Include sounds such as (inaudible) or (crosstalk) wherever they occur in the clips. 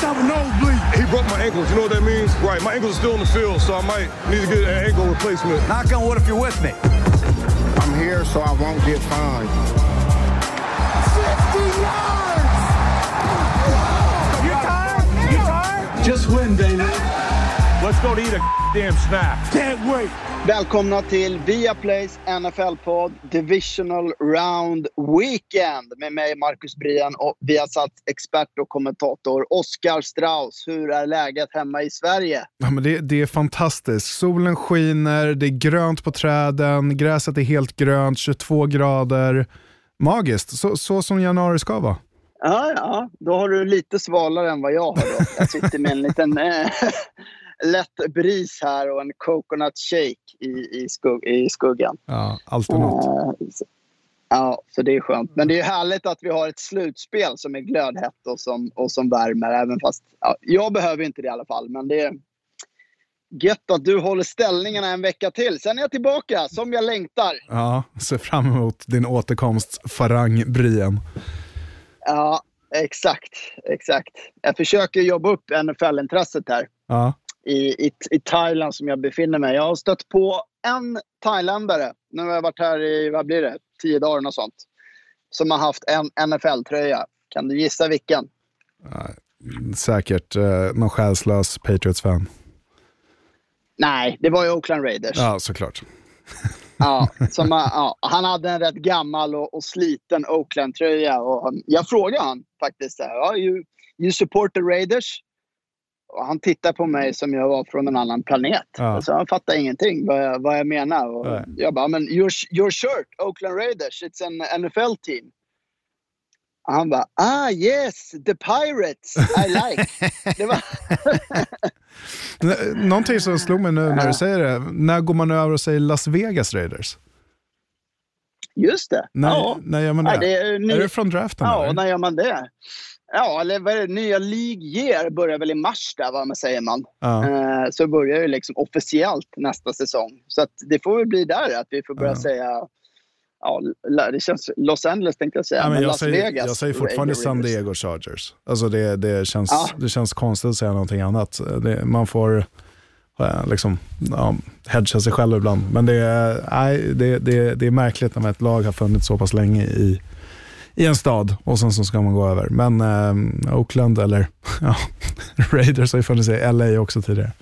must have a nosebleed. He broke my ankles. You know what that means? Right. My ankles are still in the field, so I might need to get an ankle replacement. Knock on wood if you're with me. I'm here so I won't get fined. 60 yards! You tired? You tired? Just win, David. Let's go to eat a damn snack. Can't wait. Välkomna till Viaplays NFL-podd Divisional Round Weekend med mig Marcus Brian och Viasats expert och kommentator Oskar Strauss. Hur är läget hemma i Sverige? Ja, men det, det är fantastiskt. Solen skiner, det är grönt på träden, gräset är helt grönt, 22 grader. Magiskt, så, så som januari ska vara. Ja, ja, då har du lite svalare än vad jag har. Då. Jag sitter med en liten (laughs) (laughs) lätt bris här och en coconut shake i, i, skugg, i skuggan. Ja, alltid något. Så- Ja, så det är skönt. Men det är härligt att vi har ett slutspel som är glödhett och som, och som värmer. Även fast ja, jag behöver inte det i alla fall. Men det är gött att du håller ställningarna en vecka till. Sen är jag tillbaka som jag längtar. Ja, ser fram emot din återkomst, Farang Brian. Ja, exakt. exakt. Jag försöker jobba upp NFL-intresset här. Ja, i, i, i Thailand som jag befinner mig. Jag har stött på en thailändare. Nu har jag varit här i, vad blir det, tio dagar och sånt. Som har haft en NFL-tröja. Kan du gissa vilken? säkert eh, någon själslös Patriots-fan. Nej, det var ju Oakland Raiders. Ja. (laughs) Ja, såklart. som, har- ja, han hade en rätt gammal och, och sliten Oakland-tröja. Och han, jag frågade han faktiskt. Ja, you, you support the Raiders? Han tittade på mig som jag var från en annan planet. Ja. Alltså, han fattade ingenting vad jag, vad jag menar. Och Nej. jag bara, men your, your shirt, Oakland Raiders, it's an NFL team. Och han bara, ah yes, the Pirates, I like. (laughs) det var, (laughs) Någonting som slog mig nu när du säger det, när går man över och säger Las Vegas Raiders? just det. När, ja. när gör man det? Nej, det är, ny, Är det från draften? Ja, eller? när gör man det? Ja, eller vad är det? Nya League Year börjar väl i mars där, vad man säger man. Ja. Eh, så börjar ju liksom officiellt nästa säsong. Så att det får väl bli där att vi får börja Ja. säga... Ja, det känns Los Angeles tänkte jag säga, Ja, men men jag, Las säger, Vegas. jag säger fortfarande. San Diego Chargers. Alltså det, det, känns, Ja. det känns konstigt att säga någonting annat. Det, man får liksom, ja, hedga sig själv ibland. Men det är, nej, det, det, det är märkligt när ett lag har funnits så pass länge i, i en stad och sen så ska man gå över. Men eh, Oakland eller (laughs) ja, Raiders har ju funnits i LA också tidigare.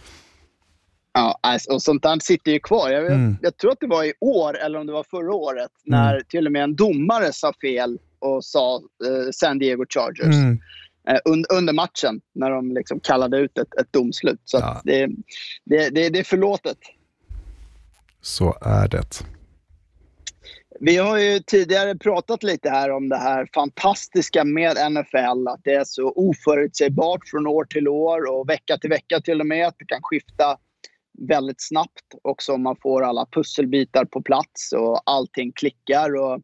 Ja, alltså, och sånt där sitter ju kvar. Jag, Mm. jag tror att det var i år, eller om det var förra året, när till och med en domare sa fel och sa eh, San Diego Chargers. Mm. eh, un, under matchen när de liksom kallade ut ett, ett domslut. Så Ja. det, det, det, det är förlåtet. Så är det. Vi har ju tidigare pratat lite här om det här fantastiska med NFL. Att det är så oförutsägbart från år till år och vecka till vecka till och med. Att det kan skifta väldigt snabbt också om man får alla pusselbitar på plats och allting klickar. Och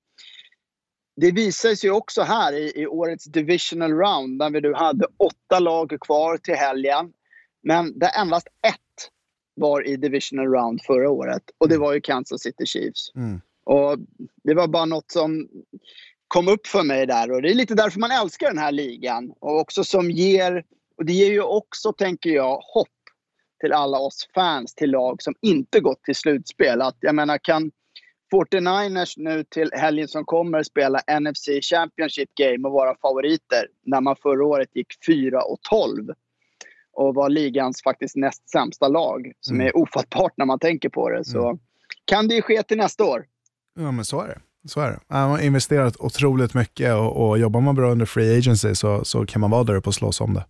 det visar sig ju också här i, i årets divisional round när vi nu hade åtta lag kvar till helgen. Men där endast ett var i divisional round förra året och det var ju Kansas City Chiefs. Mm. Och Det var bara något som kom upp för mig där och det är lite därför man älskar den här ligan. Och också som ger, och det ger ju också, tänker jag, hopp till alla oss fans till lag som inte gått till slutspel. Att jag menar, kan 49ers nu till helgen som kommer spela NFC Championship Game och vara favoriter när man förra året gick 4 och 12 och var ligans faktiskt näst sämsta lag, som Mm. är ofattbart när man tänker på det, så kan det ju ske till nästa år. Ja, men så är det. Så är det. Man har investerat otroligt mycket och, och jobbar man bra under free agency så, så kan man vara där uppe och slåss om det.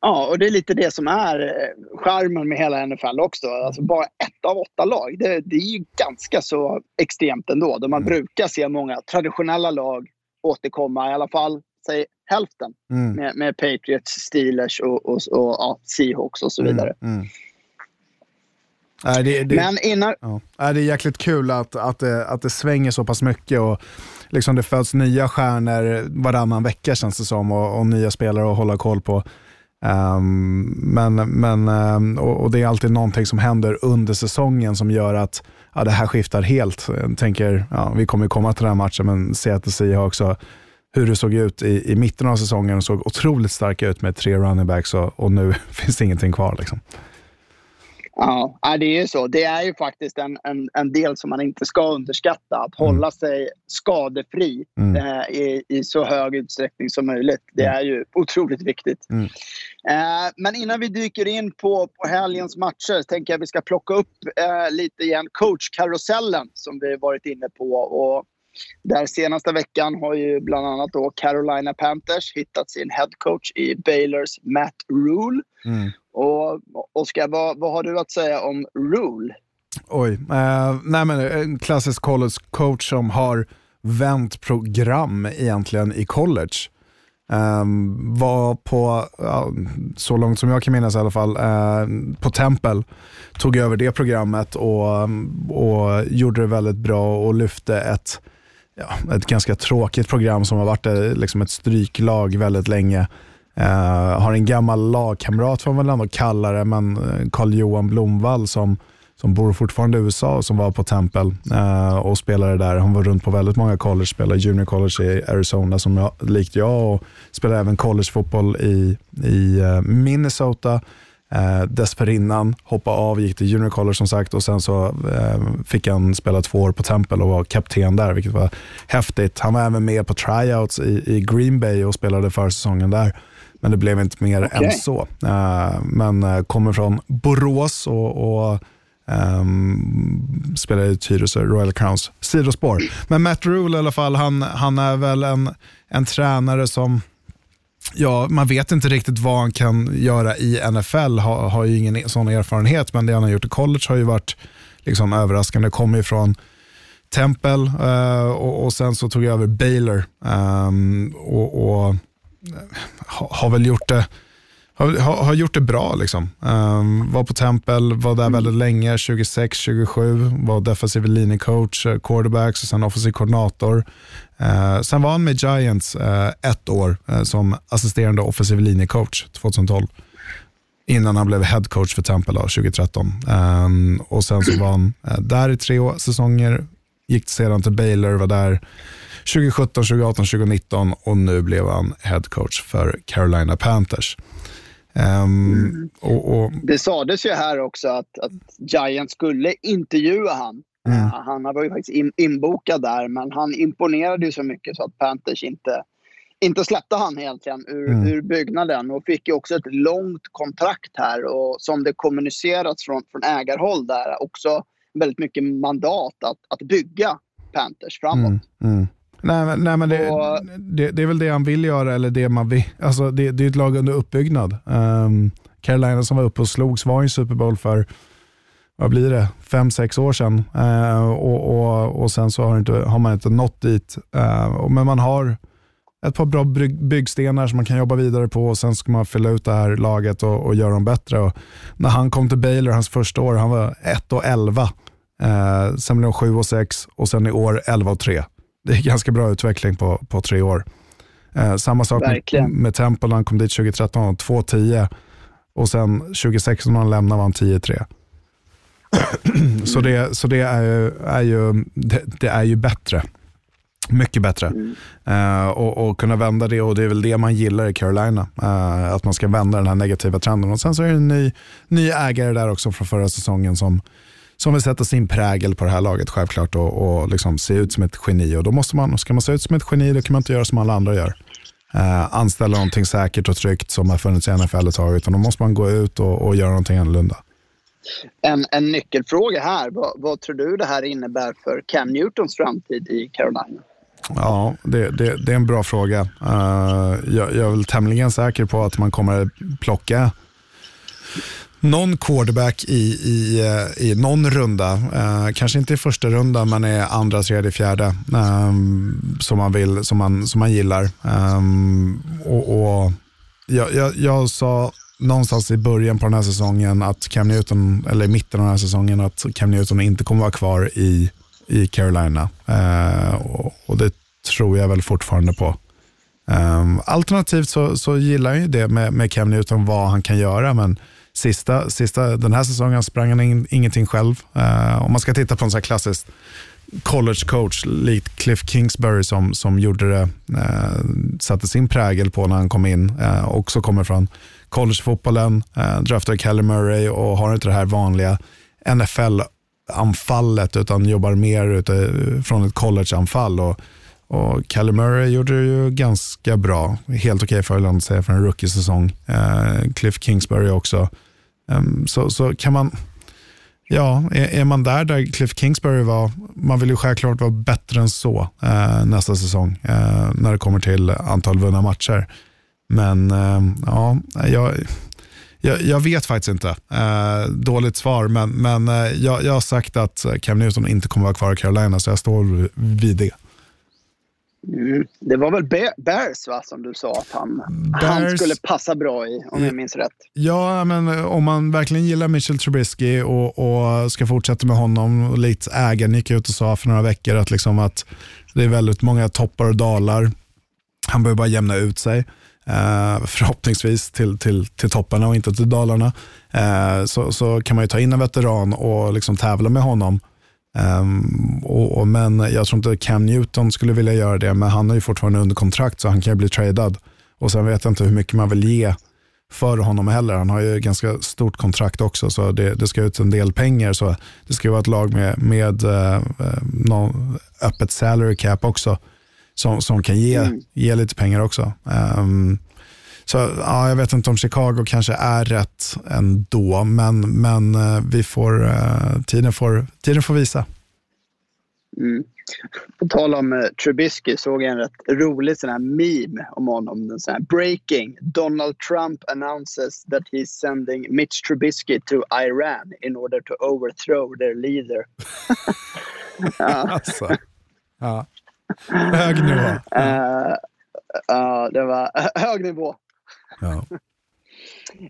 Ja, och det är lite det som är eh, charmen med hela NFL också. Alltså bara ett av åtta lag. Det, det är ju ganska så extremt ändå. Då man brukar se många traditionella lag återkomma, i alla fall säg hälften, Mm. med, med Patriots, Steelers och, och, och ja, Seahawks och så vidare. Mm. Nej, det, det, Men innan... ja. Nej, det är jäkligt kul att, att, det, att det svänger så pass mycket och liksom det föds nya stjärnor varannan vecka känns det som och, och nya spelare att hålla koll på. Ehm, men, men, ehm, och, och det är alltid någonting som händer under säsongen som gör att ja, det här skiftar helt. Jag tänker, ja, vi kommer komma till den här matchen, men Seattle Seahawks har hur det såg ut i, i mitten av säsongen och såg otroligt starka ut med tre running backs och, och nu (laughs) finns det ingenting kvar. Liksom. Ja, det är ju så. Det är ju faktiskt en, en, en del som man inte ska underskatta. Att Mm. hålla sig skadefri Mm. eh, i, i så hög utsträckning som möjligt. Det Mm. är ju otroligt viktigt. Mm. Eh, men innan vi dyker in på, på helgens matcher tänker jag att vi ska plocka upp eh, lite igen coachkarusellen som vi varit inne på. Och där senaste veckan har ju bland annat då Carolina Panthers hittat sin headcoach i Baylors Matt Rule. Mm. Och Oskar, vad, vad har du att säga om Rule? Oj, eh, nej men en klassisk college coach som har vänt program egentligen i college. Um, var på, ja, så långt som jag kan minnas i alla fall, eh, på Temple. Tog över det programmet och, och gjorde det väldigt bra och lyfte ett, ja, ett ganska tråkigt program som har varit eh, liksom ett stryklag väldigt länge. Eh, har en gammal lagkamrat får man väl ändå kalla det, men eh, Carl-Johan Blomvall som, som bor fortfarande i USA och som var på Temple eh, och spelade där. Han var runt på väldigt många college, spelade junior college i Arizona som jag, likt jag och spelade även collegefotboll i, i eh, Minnesota. Eh, dessförinnan hoppade av, gick till junior college som sagt och sen så eh, fick han spela två år på Temple och var kapten där, vilket var häftigt. Han var även med på tryouts i, i Green Bay och spelade försäsongen där. Men det blev inte mer Okej. än så. Eh, men eh, kommer från Borås och, och ehm, spelar i Tyresö Royal Crowns sidospår. Men Matt Rule i alla fall, han, han är väl en, en tränare som Ja, man vet inte riktigt vad han kan göra i NFL, har, har ju ingen e- sån erfarenhet, men det han har gjort i college har ju varit liksom överraskande. Kommer ju från Temple eh, och, och sen så tog jag över Baylor ehm, och, och eh, ha, har väl gjort det har, har, gjort det bra. Liksom. Ehm, var på Temple, var där väldigt länge, 26-27, var defensive linjecoach, eh, quarterbacks och sen offensiv koordinator. Eh, sen var han med Giants eh, ett år eh, som assisterande offensiv linjecoach 2012. Innan han blev head coach för Temple då, 2013. Ehm, och sen så var han där i tre säsonger, gick sedan till Baylor, var där 2017, 2018, 2019 och nu blev han head coach för Carolina Panthers. Ehm, och, och, Det sades ju här också att, att Giants skulle intervjua han. Mm. Eh, Han var ju faktiskt in, inbokad där, men han imponerade ju så mycket så att Panthers inte, inte släppte han egentligen ur, Mm. ur byggnaden. Och fick ju också ett långt kontrakt här och som det kommunicerats från, från ägarhåll där också väldigt mycket mandat att, att bygga Panthers framåt. Mm, mm. Nej, nej, men det, Och- det, det är väl det han vill göra, eller det man vill. Alltså, det, det är ett lag under uppbyggnad. Um, Carolina som var uppe och slogs var i en Super Bowl för, vad blir det, fem, sex år sedan. Eh, och, och, och sen så har, inte, har man inte nått dit. Och- men man har ett par bra bygg, byggstenar som man kan jobba vidare på och sen ska man fylla ut det här laget och, och göra dem bättre. Och när han kom till Baylor, hans första år, han var 1 och 11. Eh, sen blev de 7 och 6 och sen i år 11 och 3. Det är ganska bra utveckling på, på tre år. Eh, samma sak med, Verkligen. med Temple, när han kom dit 2013, 2-10 och sen 2016 när han lämnade var han 10-3. så det, så det, är ju, är ju, det, det är ju bättre. Mycket bättre. Eh, och, och kunna vända det och det är väl det man gillar i Carolina. Eh, att man ska vända den här negativa trenden. Och Sen så är det en ny, ny ägare där också från förra säsongen som, som vill sätta sin prägel på det här laget självklart och, och liksom se ut som ett geni. Och då måste man, ska man se ut som ett geni då kan man inte göra som alla andra gör. Eh, anställa någonting säkert och tryggt som har funnits i NFL ett tag. Utan då måste man gå ut och, och göra någonting annorlunda. En, en nyckelfråga här. Vad, vad tror du det här innebär för Cam Newtons framtid i Carolina? Ja, det, det, det är en bra fråga. Eh, jag, jag är väl tämligen säker på att man kommer plocka någon quarterback i, i, eh, i någon runda. Eh, kanske inte i första rundan, men i andra, tredje, fjärde. eh, som, man vill, som, man, som man gillar. Eh, och, och jag, jag, jag sa någonstans i början på den här säsongen att Cam Newton, eller i mitten av den här säsongen, att Cam Newton inte kommer vara kvar i, i Carolina. Eh, och, och det tror jag väl fortfarande på. Ehm, alternativt så, så gillar jag ju det med, med Cam Newton, vad han kan göra, men sista, sista, den här säsongen sprang han in, ingenting själv. Uh, om man ska titta på en så här klassisk college coach, likt Cliff Kingsbury som, som gjorde det, uh, satte sin prägel på när han kom in. uh, också kommer från collegefotbollen, uh, draftade Kelly Murray och har inte det här vanliga NFL-anfallet utan jobbar mer utifrån ett collegeanfall. Och, och Kelly Murray gjorde det ju ganska bra. Helt okej okay för att säga för en rookie-säsong. Eh, Cliff Kingsbury också. Eh, så, så kan man Ja, är, är, man där där Cliff Kingsbury var, man vill ju självklart vara bättre än så eh, nästa säsong eh, när det kommer till antal vunna matcher. Men eh, ja, jag, jag, jag, vet faktiskt inte. Eh, dåligt svar, men, men eh, jag, jag har sagt att Cam Newton inte kommer vara kvar i Carolina, så jag står vid det. Mm. Det var väl Bears va, som du sa att han, han skulle passa bra i, om jag minns rätt. Ja, men eh, om man verkligen gillar Mitchell Trubisky och, och ska fortsätta med honom, och lite ägaren gick ut och sa för några veckor att, liksom att det är väldigt många toppar och dalar. Han behöver bara jämna ut sig. Uh, förhoppningsvis till, till, till topparna och inte till dalarna. Uh, så, så kan man ju ta in en veteran och liksom tävla med honom Um, och, och, men jag tror inte Cam Newton skulle vilja göra det, men han är ju fortfarande under kontrakt så han kan ju bli tradad. Och sen vet jag inte hur mycket man vill ge för honom heller. Han har ju ganska stort kontrakt också, så det, det ska ut en del pengar. Så det ska vara ett lag med, med uh, någon öppet salary cap också, som, som kan ge, mm. ge lite pengar också. Um, så ja, jag vet inte om Chicago kanske är rätt ändå, men, men eh, vi får, uh, tiden, får, tiden får visa. Mm. På tal om uh, Trubisky såg jag en rätt rolig sån här meme om honom. Den sån här breaking. Donald Trump announces that he's sending Mitch Trubisky to Iran in order to overthrow their leader. (laughs) ja. Alltså. Ja. Hög nivå. Ja. Uh, uh, det var hög nivå. Ja. (laughs)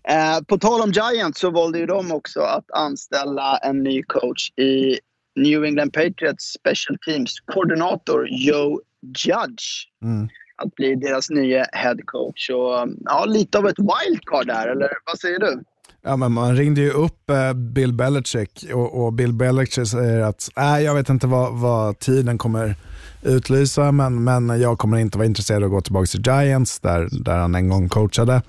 Eh, på tal om Giants så valde ju de också att anställa en ny coach i New England Patriots Special Teams-koordinator Joe Judge. Mm. Att bli deras nya head coach. Och, ja, lite av ett wildcard där, eller vad säger du? Ja, men man ringde ju upp eh, Bill Belichick och, och, Bill Belichick säger att äh, jag vet inte vad, vad tiden kommer utlysa, men, men jag kommer inte vara intresserad av att gå tillbaka till Giants, där, där han en gång coachade.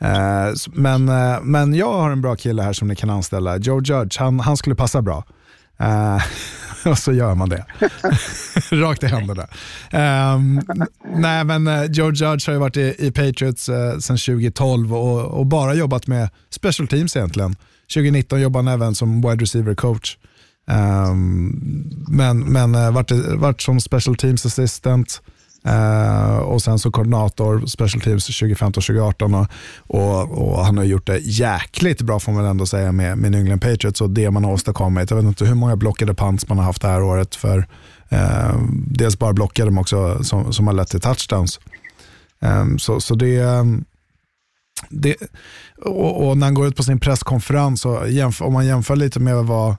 Eh, men, eh, men jag har en bra kille här som ni kan anställa. Joe Judge, han, han skulle passa bra. Eh, (laughs) och så gör man det. (laughs) Rakt i händerna. Um, nej, men eh, Joe Judge har ju varit i, i Patriots uh, sedan 2012 och, och, bara jobbat med special teams egentligen. 2019 jobbade han även som wide receiver coach. Um, men men eh, vart, vart som special teams assistant uh, och sen så koordinator special teams 2015-2018 och, och, och, han har gjort det jäkligt bra får man ändå säga med, med New England Patriots och det man har åstadkommit. Jag vet inte hur många blockade punts man har haft det här året för uh, dels bara blockade men också som, som har lett till touchdowns. Um, så, så det, um, det, och, och, när han går ut på sin presskonferens, och jämför, om man jämför lite med vad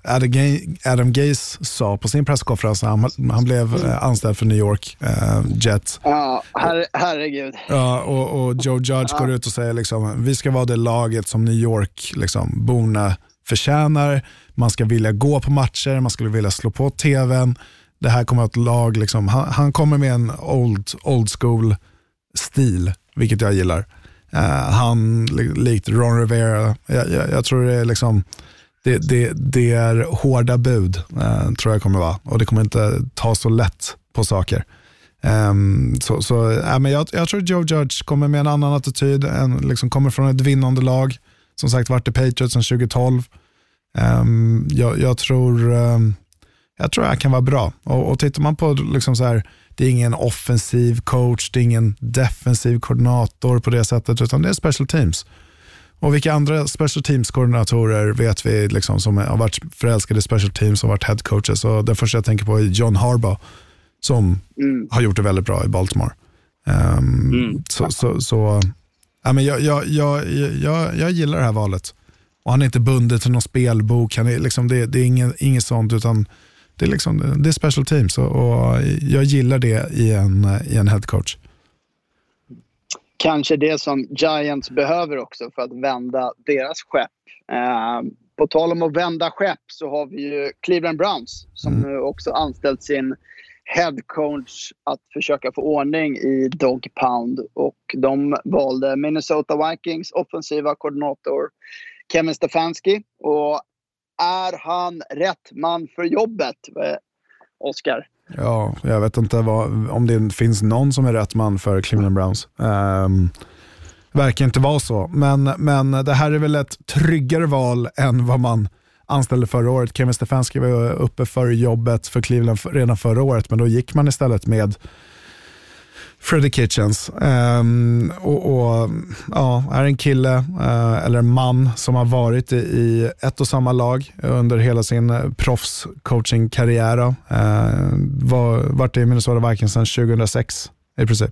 Adam Gaze sa på sin presskonferens, han, han blev mm. anställd för New York uh, Jets. Ja, her, herregud. Ja, och, och Joe Judge ja. går ut och säger liksom, vi ska vara det laget som New York liksom, borna förtjänar. Man ska vilja gå på matcher, man skulle vilja slå på tvn. Det här kommer att lag, liksom, han, han kommer med en old, old school stil, vilket jag gillar. Uh, han, likt Ron Rivera, jag, jag, jag, tror det är liksom det, det, det är hårda bud, uh, tror jag kommer vara. Och det kommer inte ta så lätt på saker. Um, så så äh, men jag, jag tror Joe Judge kommer med en annan attityd, en, liksom kommer från ett vinnande lag. Som sagt varit i Patriots sedan 2012. Um, ehm, jag, jag, tror, um, jag tror det kan vara bra. Och, och tittar man på liksom så här, det är ingen offensiv coach, det är ingen defensiv koordinator på det sättet, utan det är special teams. Och vilka andra special teams-koordinatorer vet vi liksom, som har varit förälskade i special teams och varit head coaches? Och den första jag tänker på är John Harbaugh som mm. har gjort det väldigt bra i Baltimore. Um, mm. Så, så, så ja, men jag, jag, jag, jag, jag gillar det här valet. Och Han är inte bunden till någon spelbok, han är liksom, det, det är inget, inget sånt, utan det är, liksom, det är special teams och, och jag gillar det i en, i en headcoach. Kanske det som Giants behöver också för att vända deras skepp eh, på tal om att vända skepp så har vi ju Cleveland Browns som Mm. nu också anställt sin head coach att försöka få ordning i Dog Pound. Och de valde Minnesota Vikings offensiva koordinator Kevin Stefanski. Och är han rätt man för jobbet, Oskar? Oscar? Ja, jag vet inte vad, om det finns någon som är rätt man för Cleveland Browns. Um, verkar inte vara så, men, men det här är väl ett tryggare val än vad man anställde förra året. Kevin Stefanski var uppe för jobbet för Cleveland redan förra året, men då gick man istället med Freddie Kitchens. Ehm, och, och, ja, är en kille eh, eller en man som har varit i, i ett och samma lag under hela sin eh, proffscoachingkarriär. Uh, var, varit i Minnesota Vikings sedan 2006 i princip.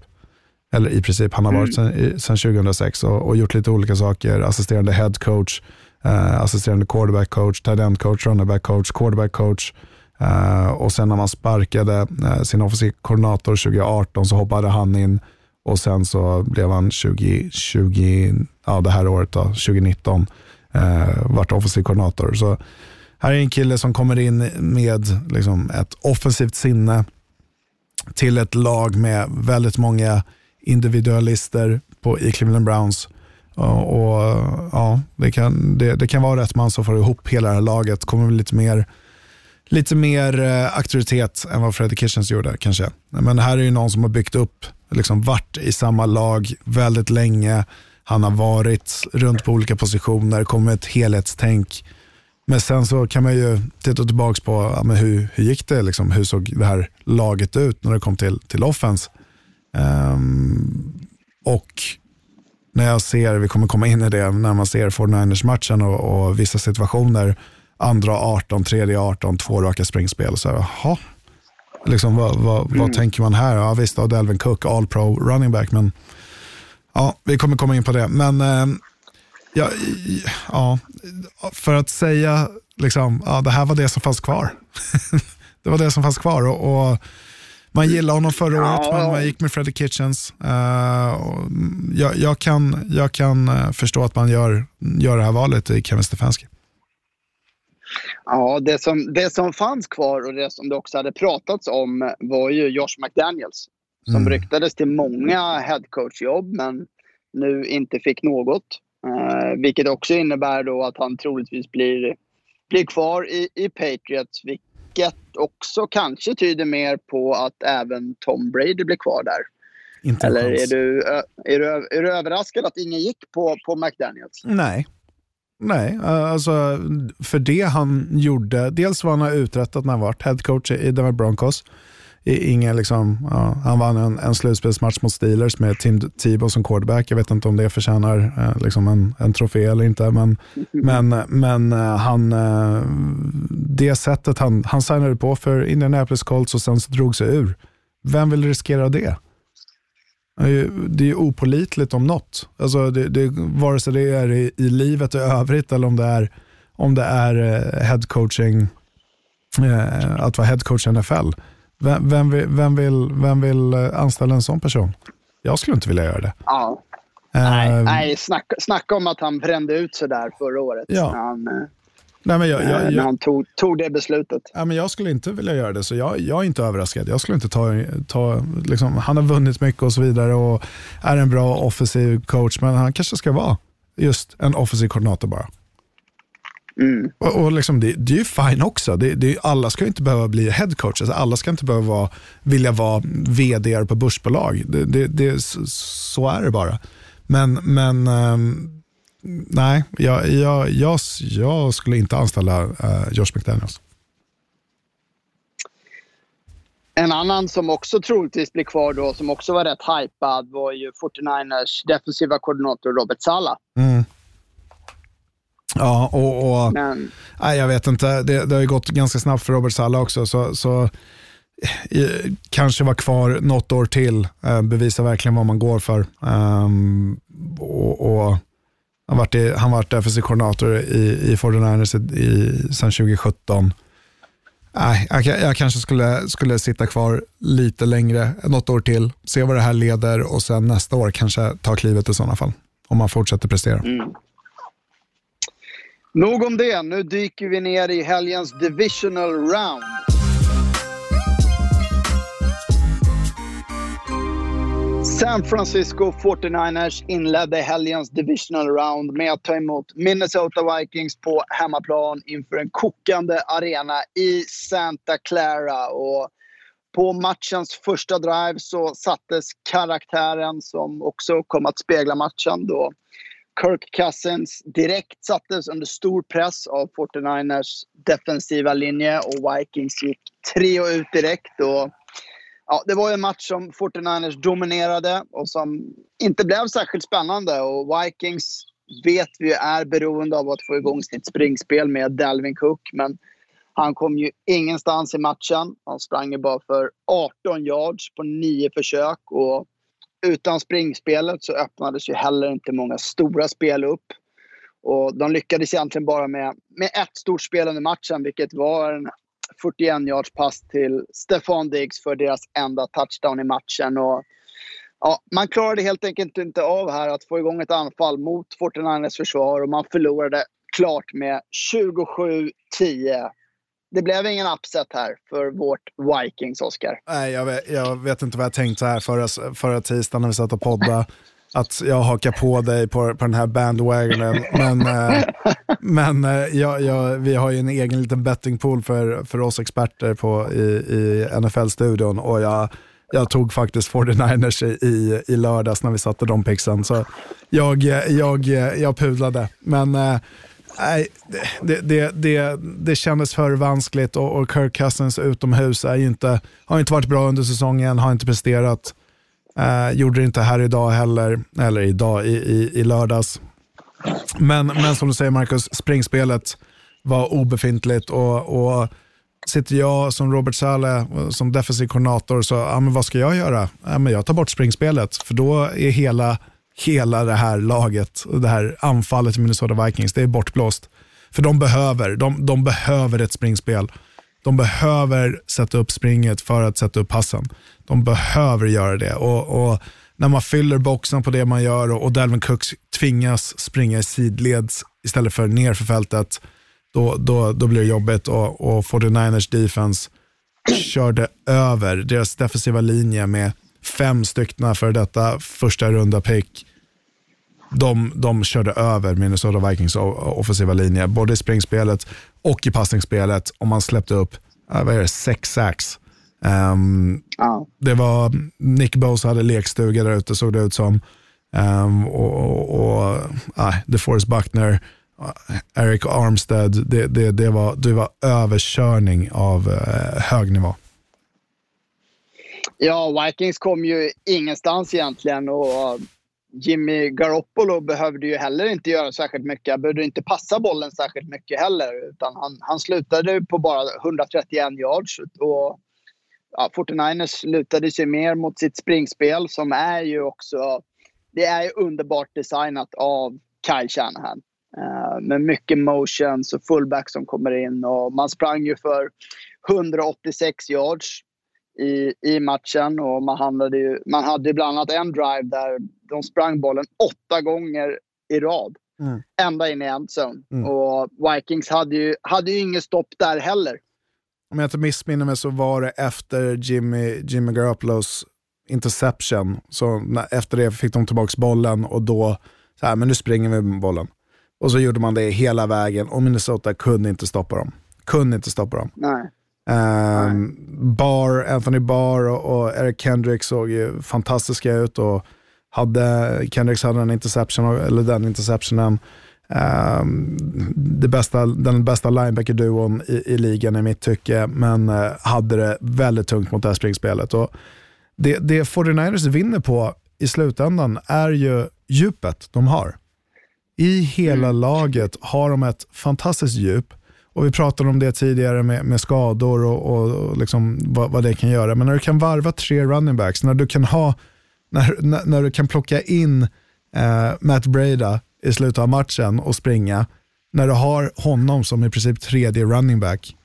Eller i princip, han har varit sedan, i- sedan 2006 och, och gjort lite olika saker. Assisterande head coach, eh, assisterande quarterback coach, tight end coach, running back coach, quarterback coach. Eh, och sen när man sparkade eh, sin offensiv koordinator 2018 så hoppade han in och sen så blev han 2020, ja det här året då, 2019, eh, vart offensiv koordinator. Så här är en kille som kommer in med liksom, ett offensivt sinne till ett lag med väldigt många individualister på, i Cleveland Browns. Och, och, ja, det, kan, det, det kan vara rätt man som får ihop hela det här laget. Kommer lite mer lite mer eh, auktoritet än vad Freddie Kitchens gjorde kanske. Men här är ju någon som har byggt upp, liksom varit i samma lag väldigt länge. Han har varit runt på olika positioner, kommit med ett helhetstänk. Men sen så kan man ju titta tillbaka på ja, men hur, hur gick det, liksom, hur såg det här laget ut när det kom till, till offense. Um, och när jag ser, vi kommer komma in i det, när man ser 49ers-matchen och, och vissa situationer, andra 18, tredje 18, två raka springspel. Så, här, jaha, liksom, vad, vad, vad tänker man här? Ja, visst, Delvin Cook, all pro running back, men ja, vi kommer komma in på det. Men eh, ja, ja, för att säga, liksom, ja, det här var det som fanns kvar. (laughs) det var det som fanns kvar. och, och man gillade honom förra året, Ja. man gick med Freddie Kitchens. Och jag, jag, kan, jag kan eh, förstå att man gör, gör det här valet i Kevin Stefanski. Ja, det som, det som fanns kvar och det som det också hade pratats om var ju Josh McDaniels. Som Mm. ryktades till många headcoachjobb men nu inte fick något. Eh, vilket också innebär då att han troligtvis blir, blir kvar i, i Patriots. Vilket också kanske tyder mer på att även Tom Brady blir kvar där. Inte Eller är du, är, du, är du överraskad att ingen gick på, på McDaniels? Nej. Nej, eh, alltså för det han gjorde, dels vad han har uträttat när han varit headcoach i Denver Broncos. Ingen liksom, ja, han vann en, en slutspelsmatch mot Steelers med Tim Tebow som quarterback. Jag vet inte om det förtjänar eh, liksom en, en trofé eller inte. Men, (laughs) men, men eh, han, eh, det sättet han, han signade på för Indianapolis Colts och sen så drog sig ur. Vem vill riskera det? Det är ju- opolitligt om något. Alltså det, det, vare sig det är i, i livet i övrigt eller om det är, om det är eh, head coaching, eh, att vara head coach i NFL. Vem, vem, vill, vem, vill, vem vill eh, anställa en sån person? Jag skulle inte vilja göra det. Ja. Eh, Nej, nej snacka, snacka om att han brände ut sig där förra året. Ja. Han, eh, nej, men jag, jag, när jag, han tog, tog det beslutet. Ja, men jag skulle inte vilja göra det, så jag, jag är inte överraskad. Jag skulle inte ta, ta liksom, han har vunnit mycket och så vidare och är en bra offensiv coach, men han kanske ska vara just en offensiv koordinator bara. Mm. Och, och liksom det, det är ju fine också. Det, det, alla ska inte behöva bli head coach. Alltså alla ska inte behöva vara, vilja vara vd på börsbolag. Det, det, så- är det bara. Men, men ehm, nej, jag, jag, jag, jag skulle inte anställa uh, Josh McDaniels. En annan som också troligtvis blir kvar då, som också var rätt hypad, var ju 49ers defensiva koordinator Robert Sala. Mm. Ja, och, och Men nej, jag vet inte. Det, det har ju gått ganska snabbt för Robert Salla också. Så, så eh, kanske vara kvar något år till. Eh, bevisa verkligen vad man går för. Ehm, och, och han varit, i, han varit defensiv koordinator i, i 49ers i, i, sedan 2017. Nej, jag, jag kanske skulle, skulle sitta kvar lite längre, något år till, se vad det här leder och sen nästa år kanske ta klivet i sådana fall. Om man fortsätter prestera. Mm. Nog om det. Nu dyker vi ner i helgens divisional round. San Francisco 49ers inledde helgens divisional round med att ta emot Minnesota Vikings på hemmaplan inför en kokande arena i Santa Clara. Och på matchens första drive så sattes karaktären som också kom att spegla matchen då Kirk Cousins direkt sattes under stor press av 49ers defensiva linje och Vikings gick tre och ut direkt. Och, ja, det var en match som 49ers dominerade och som inte blev särskilt spännande. Och Vikings vet vi är beroende av att få igång sitt springspel med Dalvin Cook. Men han kom ju ingenstans i matchen. Han sprang ju bara för 18 yards på nio försök. Och utan springspelet så öppnades ju heller inte många stora spel upp. Och de lyckades egentligen bara med, med ett stort spel under matchen, vilket var en 41 yards pass till Stefan Diggs för deras enda touchdown i matchen. Och, ja, man klarade helt enkelt inte av här att få igång ett anfall mot 49ers försvar och man förlorade klart med 27-10 det blev ingen upset här för vårt Vikings, Oscar. Nej, jag vet, jag vet inte vad jag tänkte här förra, förra tisdagen när vi satt och poddade. Att jag hakar på dig på, på den här bandwagonen. Men, eh, men eh, jag, jag, vi har ju en egen liten bettingpool för, för oss experter på, i, i NFL-studion. Och jag, jag tog faktiskt 49ers i, i lördags när vi satte de pixen. Så jag, jag, jag pudlade. Men eh, Nej, det, det, det, det kändes för vanskligt och, och Kirk Cousins utomhus är inte, har inte varit bra under säsongen, har inte presterat. Eh, gjorde det inte här idag heller, eller idag i, i, i lördags. Men, men som du säger Marcus, springspelet var obefintligt och, och sitter jag som Robert Saleh eh, som defensiv koordinator så, ja, men vad ska jag göra? Ja, men jag tar bort springspelet för då är hela hela det här laget, det här anfallet i Minnesota Vikings, det är bortblåst. För de behöver, de, de behöver ett springspel. De behöver sätta upp springet för att sätta upp passen. De behöver göra det. Och, och när man fyller boxen på det man gör och, och Dalvin Cooks tvingas springa i sidleds istället för ner för fältet, då, då, då blir det jobbigt. Och, och 49ers defense körde över deras defensiva linje med fem stycken för detta första runda pick de, de körde över Minnesota Vikings offensiva linje, både i springspelet och i passningsspelet. Och man släppte upp uh, vad är det, sex sacks. Um, oh. Det var Nick Bosa hade lekstuga där ute såg det ut som. Um, och och uh, DeForest Buckner, uh, Eric Armstead, det, det, det, var, det var överkörning av uh, hög nivå. Ja, Vikings kom ju ingenstans egentligen och Jimmy Garoppolo behövde ju heller inte göra särskilt mycket. Han behövde inte passa bollen särskilt mycket heller. Utan han, han slutade på bara 131 yards. Och, ja, 49ers lutade sig mer mot sitt springspel som är ju också det är ju underbart designat av Kyle Shanahan. Uh, med mycket motions och fullback som kommer in. Och man sprang ju för 186 yards i, i matchen. Och man, handlade ju, man hade bland annat en drive där de sprang bollen åtta gånger i rad. Mm. Ända in i endzone. Mm. Och Vikings hade ju, hade ju inget stopp där heller. Om jag inte missminner mig så var det efter Jimmy, Jimmy Garoppolos interception. Så efter det fick de tillbaka bollen och då, så här, men nu springer vi med bollen. Och så gjorde man det hela vägen och Minnesota kunde inte stoppa dem. Kunde inte stoppa dem. Nej. Um, Barr, Anthony Barr och, och, Eric Kendrick såg ju fantastiska ut och hade, Kendricks hade en interception, eller den interceptionen. Um, det bästa, den bästa linebacker-duon i, i, ligan i mitt tycke, men uh, hade det väldigt tungt mot det här springspelet. Och det, det 49ers vinner på i slutändan är ju djupet de har. I hela mm. laget har de ett fantastiskt djup och Vi pratade om det tidigare med, med skador och, och, och liksom vad, vad, det kan göra. Men när du kan varva tre running backs, när du kan, ha, när, när, när du kan plocka in eh, Matt Breda i slutet av matchen och springa, när du har honom som i princip tredje running back,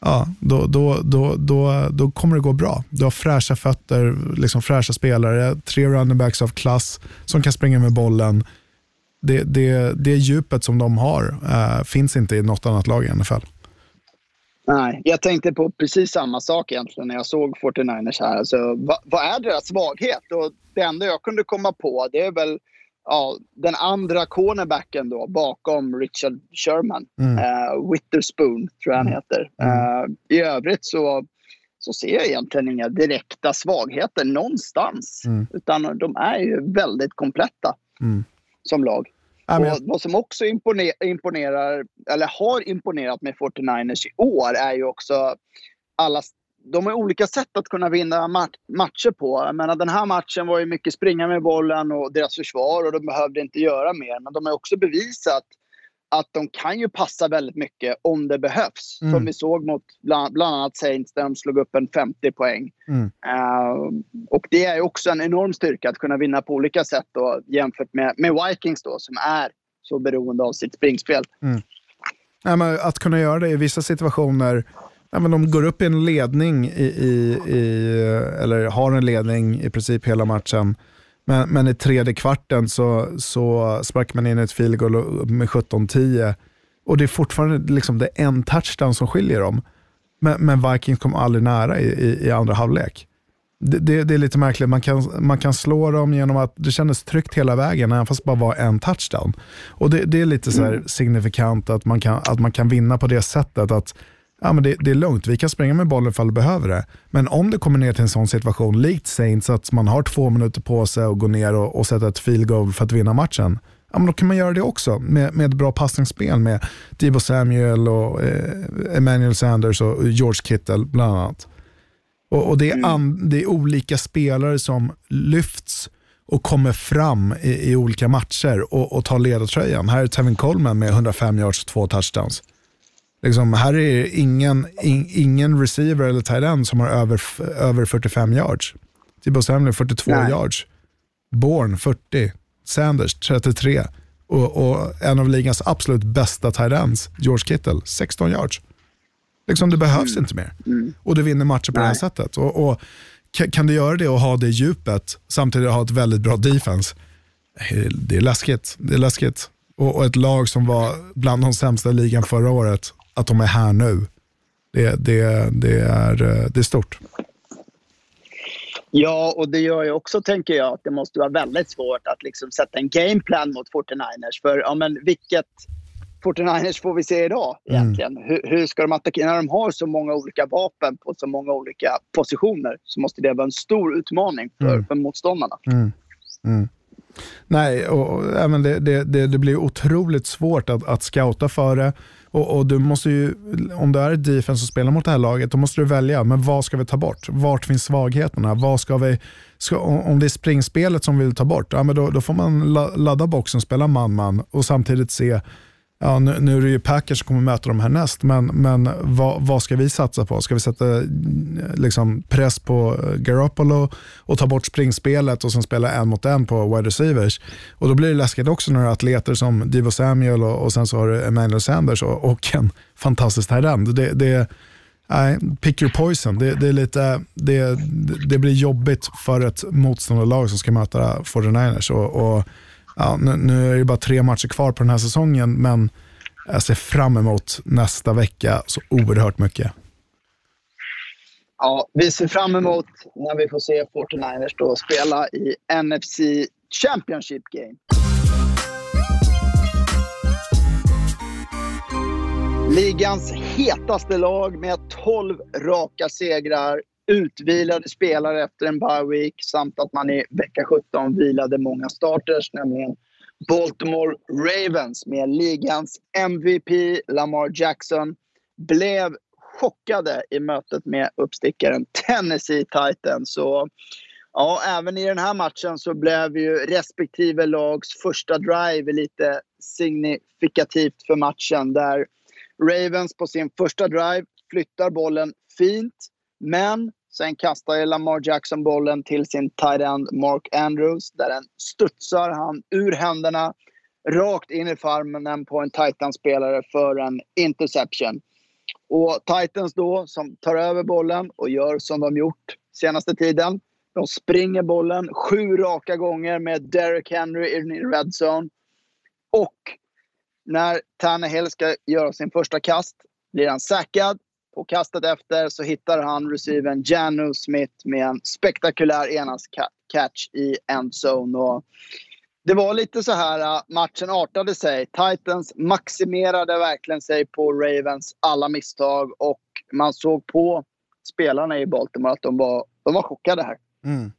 ja, då, då, då, då, då kommer det gå bra. Du har fräscha fötter, liksom fräscha spelare, tre running backs av klass som kan springa med bollen det, det, det djupet som de har uh, finns inte i något annat lag i NFL. Nej, jag tänkte på precis samma sak egentligen när jag såg 49ers här. Alltså, vad, vad är deras svaghet? Och det enda jag kunde komma på det är väl ja, den andra cornerbacken då bakom Richard Sherman. Mm. Uh, Witherspoon tror jag han mm. heter. Uh, I övrigt så, så ser jag egentligen inga direkta svagheter någonstans. Mm. Utan de är ju väldigt kompletta mm. Som lag. Och vad som också imponerar, eller har imponerat med 49ers i år är ju också alla de har olika sätt att kunna vinna matcher på. Jag menar, den här matchen var ju mycket springa med bollen och deras försvar och de behövde inte göra mer. Men de har också bevisat att de kan ju passa väldigt mycket om det behövs. Mm. Som vi såg mot bland, bland, annat Saints där de slog upp en 50 poäng. Mm. Uh, och det är också en enorm styrka att kunna vinna på olika sätt då, jämfört med, med Vikings då, som är så beroende av sitt springspel. Mm. Ja, att kunna göra det i vissa situationer Ja, men de går upp i en ledning, i, i, i, eller har en ledning i princip hela matchen. Men, men i tredje kvarten så, så sparkar man in ett field goal med 17-10. Och det är fortfarande liksom, det är en touchdown som skiljer dem. Men, men Vikings kom aldrig nära i, i, i andra halvlek. Det, det, det, är lite märkligt. Man kan, man kan slå dem genom att det kändes tryggt hela vägen, även fast det bara var en touchdown. Och Det, det är lite så mm. signifikant att man, kan, att man kan vinna på det sättet. att ja, men det, det, är lugnt, vi kan springa med bollen ifall du behöver det. Men om det kommer ner till en sån situation, likt Saints, att man har två minuter på sig att gå ner och, och sätta ett field goal för att vinna matchen, ja, men då kan man göra det också med, med bra passningsspel med Debo Samuel, och eh, Emmanuel Sanders och George Kittle bland annat. Och, och det, är mm. an, det är olika spelare som lyfts och kommer fram i, i olika matcher och, och tar ledartröjan. Här är Tevin Coleman med 105 yards och två touchdowns. Liksom, här är ingen, in, ingen receiver eller tight end som har över, över 45 yards. Tibbo Samuel 42 Nej. yards. Bourne 40. Sanders 33. Och, och, en av ligans absolut bästa tight ends, George Kittle, 16 yards. Liksom, det behövs mm. inte mer. Mm. Och du vinner matcher på Nej. det här sättet. Och, och, kan du göra det och ha det djupet samtidigt ha ett väldigt bra defense? Det är läskigt. Det är läskigt. Och, och ett lag som var bland de sämsta i ligan förra året att de är här nu. Det, det, det, är, det är stort. Ja, och det gör ju också, tänker jag, att det måste vara väldigt svårt att liksom sätta en gameplan mot 49ers. För ja, men vilket 49ers får vi se idag mm. egentligen? Mm. Hur, hur, ska de attackera? När de har så många olika vapen på så många olika positioner så måste det vara en stor utmaning för, mm. för motståndarna. Mm. mm. Nej, och, men det, det, det, det, blir otroligt svårt att, att scouta för det. Och, och, du måste ju, om du är ett defense som spelar mot det här laget, då måste du välja, men vad ska vi ta bort? Vart finns svagheterna? Vad ska vi, ska, om det är springspelet som vi vill ta bort, ja, men då, då får man ladda boxen, spela man-man och samtidigt se Ja, nu, nu, är det ju Packers som kommer möta dem härnäst, men, men vad, vad, ska vi satsa på? Ska vi sätta liksom, press på Garoppolo och ta bort springspelet och sen spela en mot en på wide receivers? Och Då blir det läskigt också när du har atleter som Divo Samuel och, och sen så har du Emmanuel Sanders och, och en fantastisk tight det, det, Nej, pick your poison. Det, det, är lite, det, det blir jobbigt för ett motståndarlag som ska möta 49ers. Och, och ja, nu, nu, är det bara tre matcher kvar på den här säsongen, men jag ser fram emot nästa vecka så oerhört mycket. Ja, vi ser fram emot när vi får se 49ers då spela i NFC Championship Game. Ligans hetaste lag med 12 raka segrar utvilade spelare efter en bye week samt att man i vecka 17 vilade många starters, nämligen Baltimore Ravens med ligans MVP Lamar Jackson blev chockade i mötet med uppstickaren Tennessee Titans. Så ja, även i den här matchen så blev ju respektive lags första drive lite signifikativt för matchen där Ravens på sin första drive flyttar bollen fint men sen kastar Lamar Jackson bollen till sin tight end Mark Andrews där den studsar han ur händerna rakt in i farmen på en Titans-spelare för en interception. Och Titans då, som tar över bollen och gör som de gjort senaste tiden. De springer bollen sju raka gånger med Derek Henry i red zone. Och när Tannehill ska göra sin första kast blir han säkrad. På kastet efter så hittar han receiven Janu Smith med en spektakulär enhandscatch i endzone. Och det var lite så här äh, matchen artade sig. Titans maximerade verkligen sig på Ravens alla misstag och man såg på spelarna i Baltimore att de var, de var chockade här. Mm.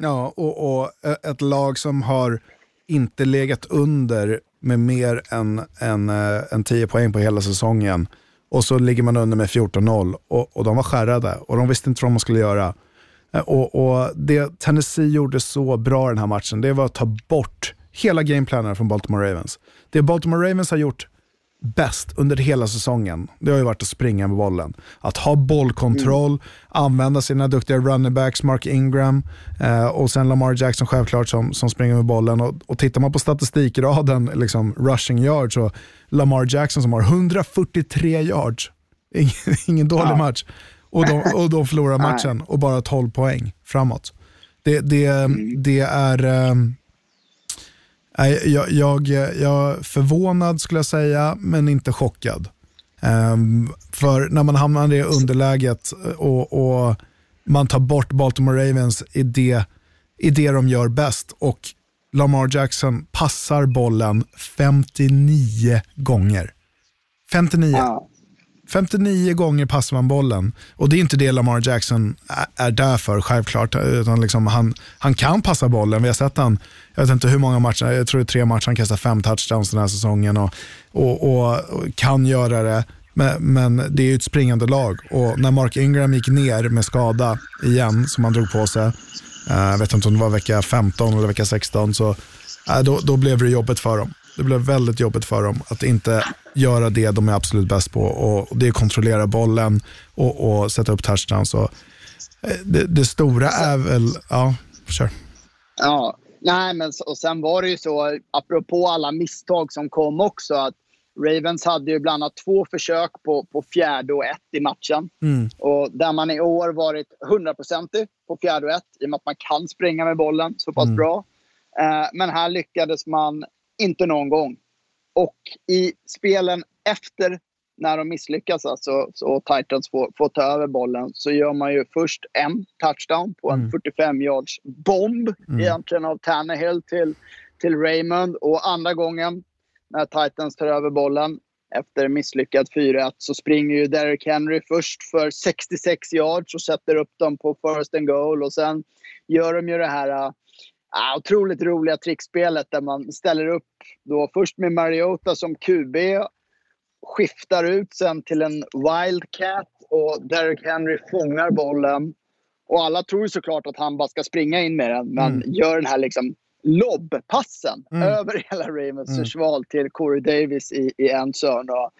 Ja, och, och ett lag som har inte legat under med mer än, än, än 10 poäng på hela säsongen. Och så ligger man under med 14-0 och, och de var skärrade och de visste inte vad man skulle göra. Eh, och, och Det Tennessee gjorde så bra den här matchen, det var att ta bort hela gameplanen från Baltimore Ravens. Det Baltimore Ravens har gjort bäst under hela säsongen, det har ju varit att springa med bollen. Att ha bollkontroll, mm. använda sina duktiga running backs, Mark Ingram eh, och sen Lamar Jackson självklart som, som springer med bollen. Och, och tittar man på statistikraden, liksom rushing yards, och Lamar Jackson som har 143 yards. (laughs) Ingen, ingen dålig ja. match. Och de, och de förlorar (laughs) matchen och bara 12 poäng framåt. Det, det, mm. det är... Um, jag, jag, jag är förvånad skulle jag säga, men inte chockad. Um, för när man hamnar i det underläget och, och, man tar bort Baltimore Ravens i det, i det de gör bäst och Lamar Jackson passar bollen 59 gånger. 59. Ja. 59 gånger passar man bollen. Och det är inte det Lamar Jackson är där för, självklart. Utan liksom han, han kan passa bollen. Vi har sett han, jag vet inte hur många matcher, jag tror det är tre matcher, han kastar fem touchdowns den här säsongen och, och, och, och kan göra det. Men, men, det är ju ett springande lag och när Mark Ingram gick ner med skada igen, som han drog på sig, eh, jag vet inte om det var vecka 15 eller vecka 16, så eh, då, då blev det jobbet för dem. Det blev väldigt jobbigt för dem att inte göra det de är absolut bäst på. Och det är kontrollera bollen och, och sätta upp touchdowns. Och eh, det, det, stora är väl, ja, kör. Ja, nej men och sen var det ju så, apropå alla misstag som kom också, att Ravens hade ju bland annat två försök på, på fjärde och ett i matchen. Mm. Och där man i år varit hundraprocentig på fjärde och ett i och med att man kan springa med bollen så pass mm. bra. Eh, men här lyckades man inte någon gång. Och i spelen efter när de misslyckas alltså, så, och Titans får, får ta över bollen så gör man ju först en touchdown på en mm. 45 yards bomb mm. egentligen av Tannehill till, till Raymond. Och andra gången när Titans tar över bollen efter misslyckad 4-1 så springer ju Derrick Henry först för 66 yards och sätter upp dem på first and goal. Och sen gör de ju det här Ah, otroligt roliga trickspelet där man ställer upp då först med Mariota som QB, skiftar ut sen till en Wildcat och Derek Henry fångar bollen. Och alla tror såklart att han bara ska springa in med den, men mm. gör den här liksom lobbpassen mm. över hela Ravens mm. försvar till Corey Davis i, i en zone. Och,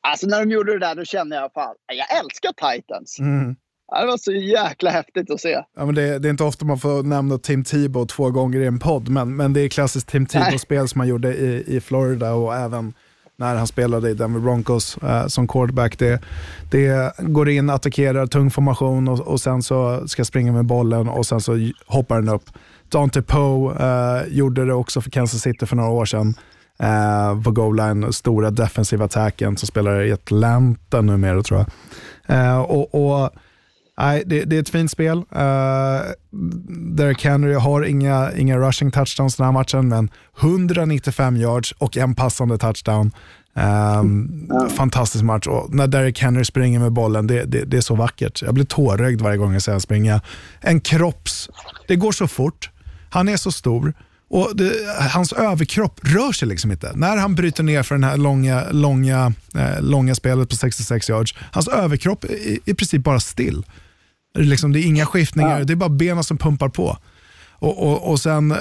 alltså när de gjorde det där då kände jag fan, jag älskar Titans. Mm. Det var så jäkla häftigt att se. Ja, men det, det är inte ofta man får nämna Tim Tebow två gånger i en podd, men, men det är klassiskt Tim Tebow-spel som han gjorde i, i Florida och även när han spelade i Denver Broncos eh, som quarterback. Det, det går in, attackerar, tung formation och, och sen så ska springa med bollen och sen så hoppar den upp. Dante Poe eh, gjorde det också för Kansas City för några år sedan eh, på goal line, stora defensiva attacken som spelar i Atlanta numera tror jag. Eh, och, och Nej, det, det, är ett fint spel. Uh, Derek Henry har inga, inga rushing touchdowns den här matchen, men 195 yards och en passande touchdown. Um, mm. Fantastisk match. Och när Derek Henry springer med bollen, det, det, det är så vackert. Jag blir tårögd varje gång jag ser honom springa. En kropps... Det går så fort. Han är så stor. Och det, Hans överkropp rör sig liksom inte. När han bryter ner för det här långa, långa, eh, långa spelet på 66 yards, hans överkropp är i princip bara still. Liksom, det är inga skiftningar, ja. det är bara benen som pumpar på. Och, och, och sen, eh,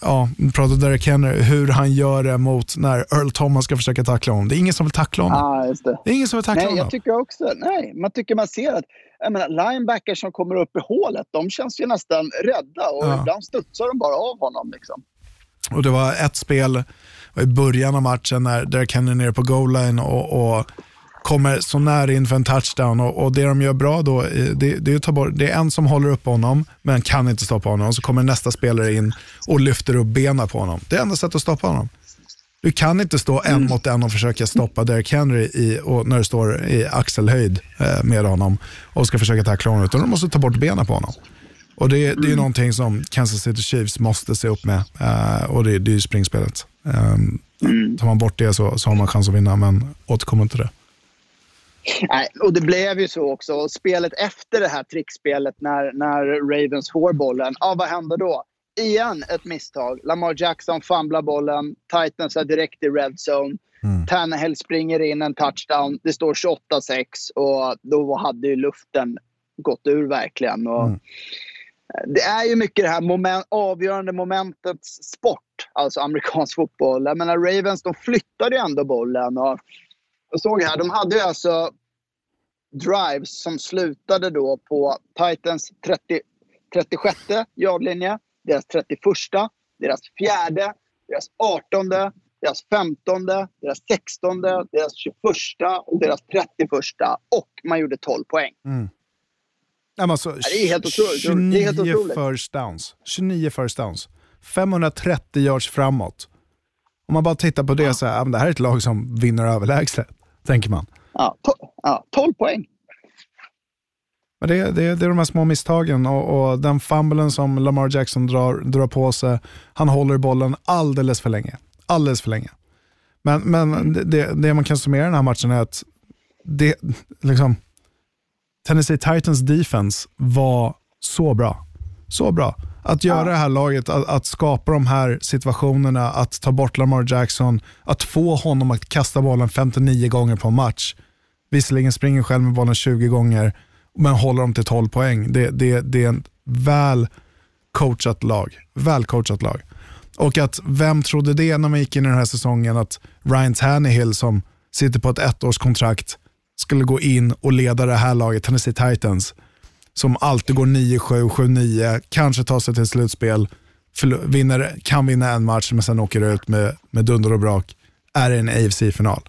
ja, pratade Derek Henry, hur han gör det mot när Earl Thomas ska försöka tackla honom. Det är ingen som vill tackla honom. Ja, just det. det är ingen som vill tackla nej, honom. Jag tycker också, nej, man tycker man ser att jag menar, linebackers som kommer upp i hålet, de känns ju nästan rädda och ja. ibland studsar de bara av honom. Liksom. Och det var ett spel i början av matchen när Derek Henry är nere på goal line och, och kommer så nära in för en touchdown och, och det de gör bra då, det, det, är bort, det är en som håller upp honom men kan inte stoppa honom. Och så kommer nästa spelare in och lyfter upp benen på honom. Det är enda sättet att stoppa honom. Du kan inte stå en mot en och försöka stoppa Derek Henry i, när du står i axelhöjd eh, med honom och ska försöka tackla honom, utan du måste ta bort benen på honom. Och Det, det är Mm. någonting som Kansas City Chiefs måste se upp med eh, och det, det är ju springspelet. Um, Mm. tar man bort det så, så har man chans att vinna, men återkommer inte det. Och det blev ju så också. Och spelet efter det här trickspelet när, när Ravens får bollen, ja, vad händer då? Igen ett misstag. Lamar Jackson famlar bollen. Titans är direkt i red zone. Mm. Tannehill springer in en touchdown. Det står 28-6 och då hade ju luften gått ur verkligen. Och Mm. Det är ju mycket det här moment, avgörande momentets sport, alltså amerikansk fotboll. Jag menar, Ravens de flyttade ju ändå bollen. Och jag såg här, de hade ju alltså drives som slutade då på Titans 30, 36 yardlinje, deras 31, deras fjärde, deras 18, deras 15, deras 16, deras 21 och deras 31 och man gjorde 12 poäng. Ja, men alltså, det är helt otroligt. 29 Det är helt otroligt. first downs. 29 first downs. 530 yards framåt. Om man bara tittar på det så här, ja, det här är ett lag som vinner överlägset, tänker man. Ja, to- ja, 12 poäng. Men det, det, det är de här små misstagen och, och den fumblen som Lamar Jackson drar, drar på sig. Han håller bollen alldeles för länge. Alldeles för länge. Men, men det- det, man kan summera i den här matchen är att det, liksom, Tennessee Titans defense var så bra. Så bra. Att göra det här laget, att, att skapa de här situationerna, att ta bort Lamar Jackson, att få honom att kasta bollen 59 gånger på en match. Visserligen springer själv med bollen 20 gånger, men håller dem till 12 poäng. Det, det, det är ett väl coachat lag. Väl coachat lag. Och att vem trodde det när man gick in i den här säsongen att Ryan Tannehill som sitter på ett ettårskontrakt skulle gå in och leda det här laget, Tennessee Titans, som alltid går 9-7, 7-9, kanske tar sig till slutspel, vinner, kan vinna en match men sen åker ut med, med dunder och brak, är i en AFC-final.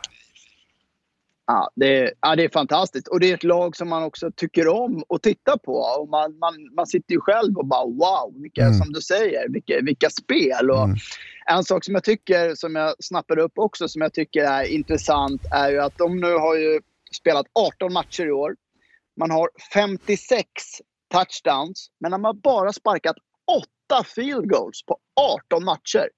Ja det, är, ja, det är fantastiskt. Och det är ett lag som man också tycker om att titta på. Och man, man, man sitter ju själv och bara wow, vilka, Mm. som du säger, vilka, vilka spel. Och En sak som jag tycker, som jag snappade upp också, som jag tycker är intressant är ju att de nu har ju spelat 18 matcher i år. Man har 56 touchdowns, men de har bara sparkat 8 field goals på 18 matcher.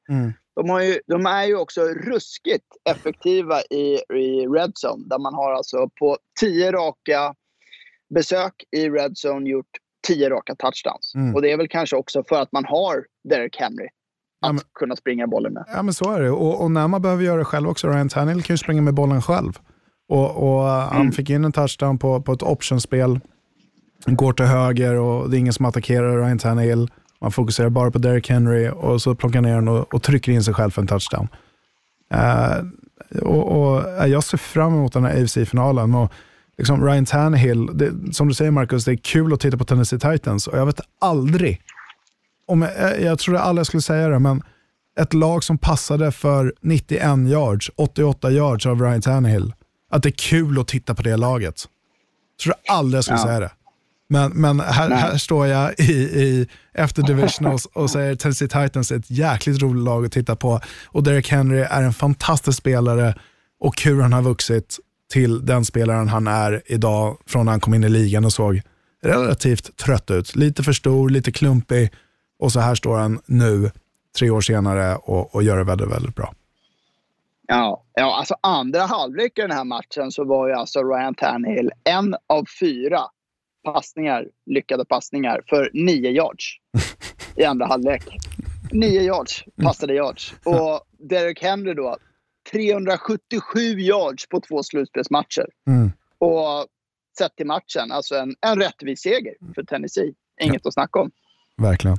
De, ju, de är ju också ruskigt effektiva i, i red zone. Där man har alltså på 10 raka besök i red zone gjort 10 raka touchdowns. Mm. Och det är väl kanske också för att man har Derek Henry. Att Ja, men- kunna springa bollen med. Ja men så är det. Och, och när man behöver göra det själv också, Ryan Tannehill kan ju springa med bollen själv. Och, och Han fick in en touchdown på, på ett optionspel, går till höger och det är ingen som attackerar Ryan Tannehill. Man fokuserar bara på Derrick Henry och så plockar ner den och, och trycker in sig själv för en touchdown. Eh, och, och eh, Jag ser fram emot den här AFC-finalen. Och liksom Ryan Tannehill, det, som du säger Marcus, det är kul att titta på Tennessee Titans och jag vet aldrig, om jag, jag tror aldrig jag skulle säga det, men ett lag som passade för 91 yards, 88 yards av Ryan Tannehill, att det är kul att titta på det laget. Jag tror aldrig jag skulle Ja. säga det. Men, men här, här står jag i, i efter divisionals och säger Tennessee Titans är ett jäkligt roligt lag att titta på. Och Derek Henry är en fantastisk spelare och hur han har vuxit till den spelaren han är idag från när han kom in i ligan och såg relativt trött ut. Lite för stor, lite klumpig och så här står han nu, tre år senare och, och gör det väldigt, väldigt bra. Ja, ja, alltså andra halvlek i den här matchen så var ju alltså Ryan Tannehill en av fyra passningar, lyckade passningar för nio yards i andra halvlek. Nio yards, passade yards. Och Derek Henry då, 377 yards på två slutspelsmatcher. Mm. Och sett till matchen, alltså en, en rättvis seger för Tennessee. Inget att snacka om. Verkligen.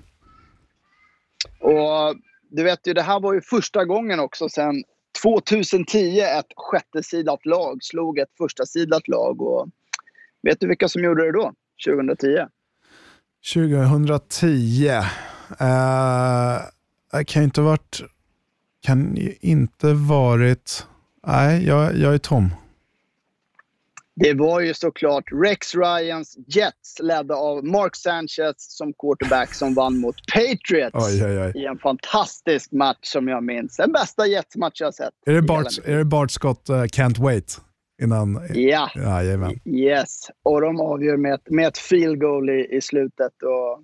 Och du vet ju, det här var ju första gången också sen 2010 ett sjättesidat lag slog ett första sidat lag. Och vet du vilka som gjorde det då? 2010? 2010. Uh, kan inte varit... Kan inte varit... Nej, jag, jag är tom. Det var ju såklart Rex Ryans Jets ledda av Mark Sanchez som quarterback som vann mot Patriots Oj, oj, oj. i en fantastisk match som jag minns. Den bästa Jets-match jag sett. Är det Bart, är det Bart Scott uh, Can't Wait? Innan... Ja, Jajamän. yes. Och de avgör med ett, med ett field goal i, i slutet. Och,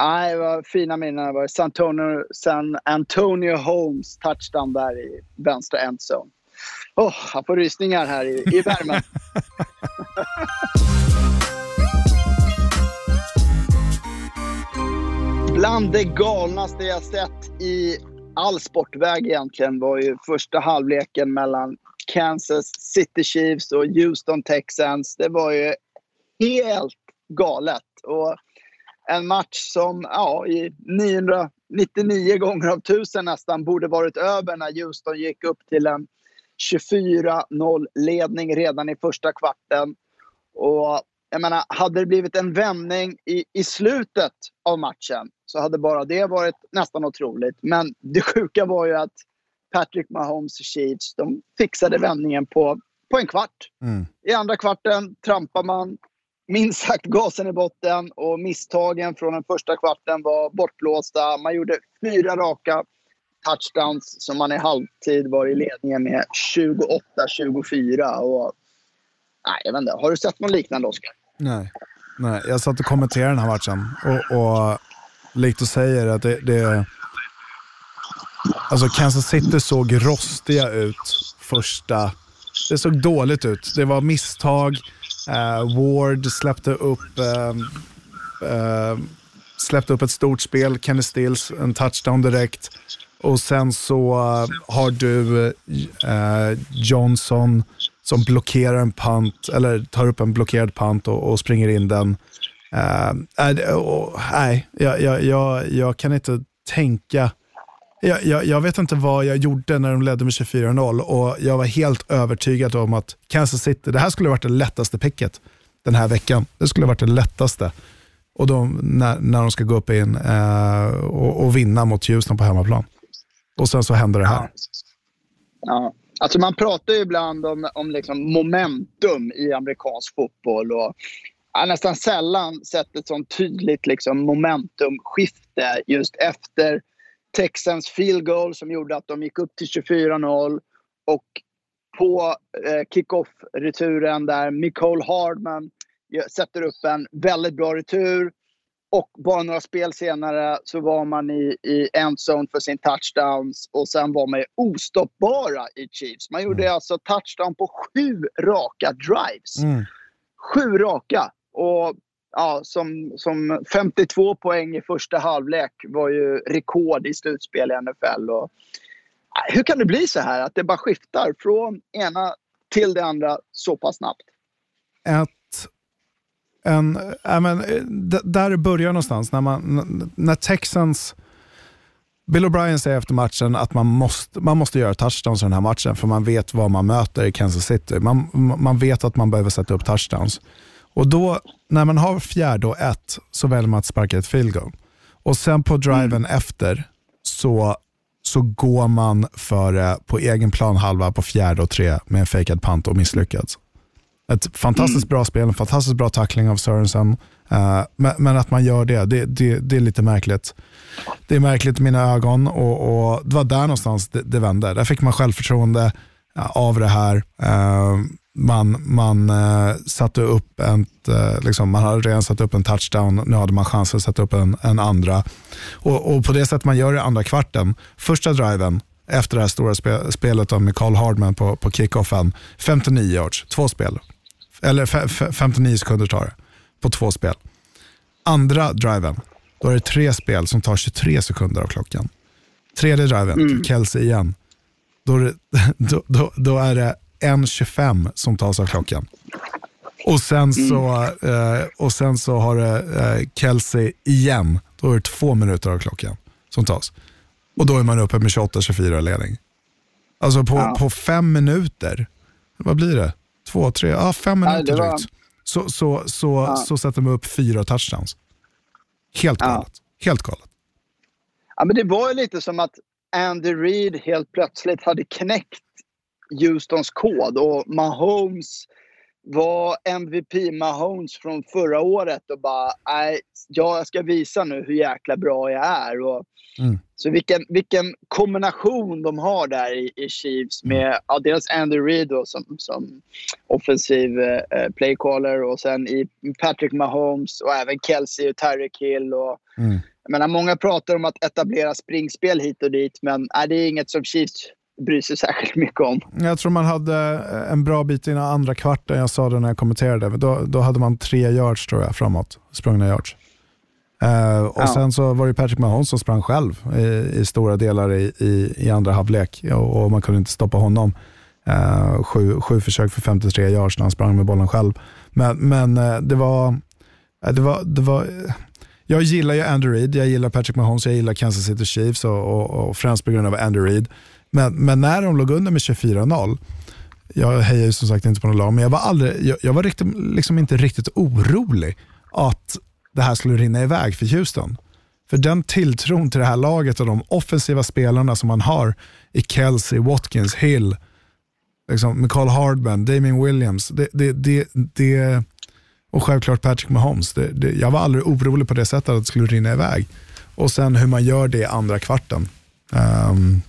nej, det var fina minnen. Det var San Antonio, San Antonio Holmes touchdown där i vänstra endzone. Oh, jag får rysningar här i, i värmen. (laughs) Bland det galnaste jag sett i all sportväg egentligen var ju första halvleken mellan Kansas City Chiefs och Houston Texans. Det var ju helt galet. Och en match som ja, i 999 gånger av 1000 nästan borde varit över när Houston gick upp till en 24-0 ledning redan i första kvarten. Och jag menar, hade det blivit en vändning i, i slutet av matchen så hade bara det varit nästan otroligt. Men det sjuka var ju att Patrick Mahomes Chiefs, de fixade vändningen på, på en kvart. Mm. I andra kvarten trampar man minst sagt gasen i botten och misstagen från den första kvarten var bortblåsta. Man gjorde fyra raka touchdowns som man i halvtid var i ledningen med 28-24. Och, nej, jag vet inte. Har du sett något liknande, Oskar? Nej. Nej, jag satt och kommenterade den här matchen och, och likt du säger att det, det... Alltså Kansas City såg rostiga ut första... Det såg dåligt ut. Det var misstag. Uh, Ward släppte upp, uh, uh, släppte upp ett stort spel. Kenny Stills, en touchdown direkt. Och sen så eh, har du eh, Johnson som blockerar en punt, eller tar upp en blockerad punt och, och springer in den. Nej, jag, jag, jag, jag kan inte tänka jag, jag, jag, vet inte vad jag gjorde när de ledde med 24-0 och jag var helt övertygad om att Kansas City, det här skulle varit det lättaste picket den här veckan. Det skulle varit det lättaste. Och de, när, när de ska gå upp in eh, och, och, vinna mot Houston på hemmaplan. Och sen så händer det här. Ja. Alltså man pratar ju ibland om, om liksom momentum i amerikansk fotboll. Och jag har nästan sällan sett ett sånt tydligt liksom momentumskifte just efter Texans field goal som gjorde att de gick upp till 24-0. Och på eh, kick-off-returen där Nicole Hardman sätter upp en väldigt bra retur. Och bara några spel senare så var man i, i endzone för sin touchdowns och sen var man ostoppbara i Chiefs. Man gjorde mm. alltså touchdown på sju raka drives. Mm. Sju raka! Och ja, som, som 52 poäng i första halvlek var ju rekord i slutspel i NFL. Och, hur kan det bli så här att det bara skiftar från ena till det andra så pass snabbt? Ett, en, äh, men, där börjar någonstans. När, man, när Texans... Bill O'Brien säger efter matchen att man måste, man måste göra touchdowns i den här matchen för man vet vad man möter i Kansas City. Man, man vet att man behöver sätta upp touchdowns. Och då, när man har fjärde och ett, så väljer man att sparka ett field goal. Och sen på driven mm. efter så, så går man för på egen plan halva på fjärde och tre med en fejkad punt och misslyckats. Ett fantastiskt mm. bra spel, en fantastiskt bra tackling av Sörensen. Uh, men, men, att man gör det, det, det, det, är lite märkligt. Det är märkligt i mina ögon och, och det var där någonstans det, det vände. Där fick man självförtroende uh, av det här. Uh, man, man uh, satte upp en, uh, liksom, man hade redan satt upp en touchdown, nu hade man chans att sätta upp en, en andra. Och, och, på det sättet man gör i andra kvarten, första driven, efter det här stora spe, spelet med Carl Hardman på, på kickoffen, 59 yards, två spel. Eller 59 sekunder tar det på två spel. Andra driven, då är det tre spel som tar 23 sekunder av klockan. Tredje driven, mm. Kelsey igen. Då (laughs) då, då, då är det 1.25 som tas av klockan. Och sen så, eh, och sen så har det eh, Kelsey igen. Då är det två minuter av klockan som tas. Och då är man uppe med 28-24 ledning. Alltså på, ja. på fem minuter, vad blir det? Två, tre, ja fem minuter ja, var... drygt. Så, så, så, ja. så sätter man upp fyra touchdowns. Helt galet. Ja. Helt galet. Ja, men det var ju lite som att Andy Reid helt plötsligt hade knäckt Houstons kod och Mahomes var MVP Mahomes från förra året och bara nej, jag ska visa nu hur jäkla bra jag är. Och, Mm. Så vilken, vilken kombination de har där i, i Chiefs med ja, dels Andy Reid då, som, som offensiv eh, playcaller och sen i Patrick Mahomes och även Kelsey och Tyreek Hill. Och, Mm. jag menar, många pratar om att etablera springspel hit och dit men nej, det är inget som Chiefs bryr sig särskilt mycket om. Jag tror man hade en bra bit innan andra kvarten, jag sa det när jag kommenterade, då, då hade man tre yards tror jag framåt, sprungna yards. Eh, och Ja. Sen så var det Patrick Mahomes som sprang själv i, i stora delar i, i, i andra halvlek och, och man kunde inte stoppa honom. Eh, sju, sju försök för 53 yards när han sprang med bollen själv. Men, men eh, det var, eh, det var, det var jag gillar ju Andy Reid, jag gillar Patrick Mahomes, jag gillar Kansas City Chiefs och, och, och främst på grund av Andy Reid. Men, men när de låg under med 24-0, jag hejar ju som sagt inte på något lag, men jag var, aldrig, jag, jag var riktigt, liksom inte riktigt orolig att det här skulle rinna iväg för Houston. För den tilltron till det här laget och de offensiva spelarna som man har i Kelsey, Watkins, Hill, liksom Michael Hardman, Damien Williams, det, det, det, det, och självklart Patrick Mahomes. Det, det, jag var aldrig orolig på det sättet att det skulle rinna iväg. Och sen hur man gör det i andra kvarten. Ehm,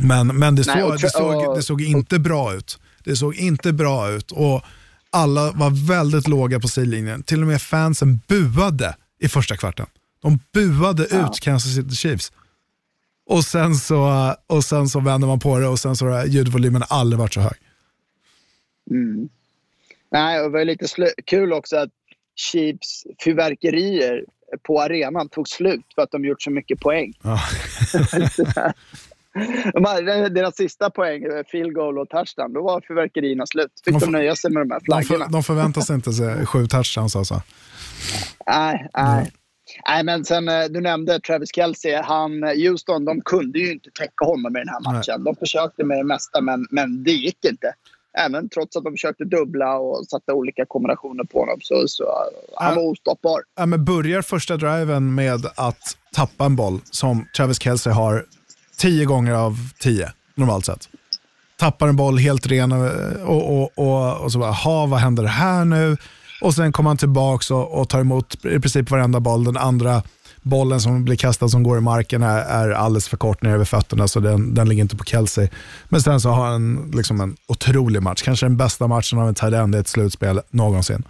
men men det, Nej, såg, och- det, såg, det såg inte bra ut. Det såg inte bra ut och alla var väldigt låga på sidlinjen. Till och med fansen buade i första kvarten. De buade ut Kansas City Chiefs. Och sen, så, och sen så vände man på det och sen så har ljudvolymen aldrig varit så hög. Nej, och det var lite kul också att Chiefs fyrverkerier på arenan tog slut för att de gjort så mycket poäng. Ja. (laughs) De hade, deras sista poäng, field goal och touchdown, då var fyrverkerierna slut. Fick De de, nöja sig med de här De, flaggorna. för, de förväntar sig inte sig sju touchdowns alltså. Nej, nej. Nej, men sen eh, du nämnde Travis Kelce. Han, eh, Houston, de kunde ju inte täcka honom i den här matchen. De försökte med det mesta, men, men det gick inte. Även trots att de försökte dubbla och satte olika kombinationer på honom. Så, så han var ostoppbar. Ja, men börjar första driven med att tappa en boll som Travis Kelce har tio gånger av tio normalt sett. Tappar en boll helt ren och, och, och, och, så bara, ha vad händer här nu? Och sen kommer han tillbaka och, och tar emot i princip varenda boll. Den andra bollen som blir kastad som går i marken är, är alldeles för kort ner över fötterna så den, den ligger inte på Kelsey. Men sen så har han liksom en otrolig match. Kanske den bästa matchen av en tight end i ett slutspel någonsin.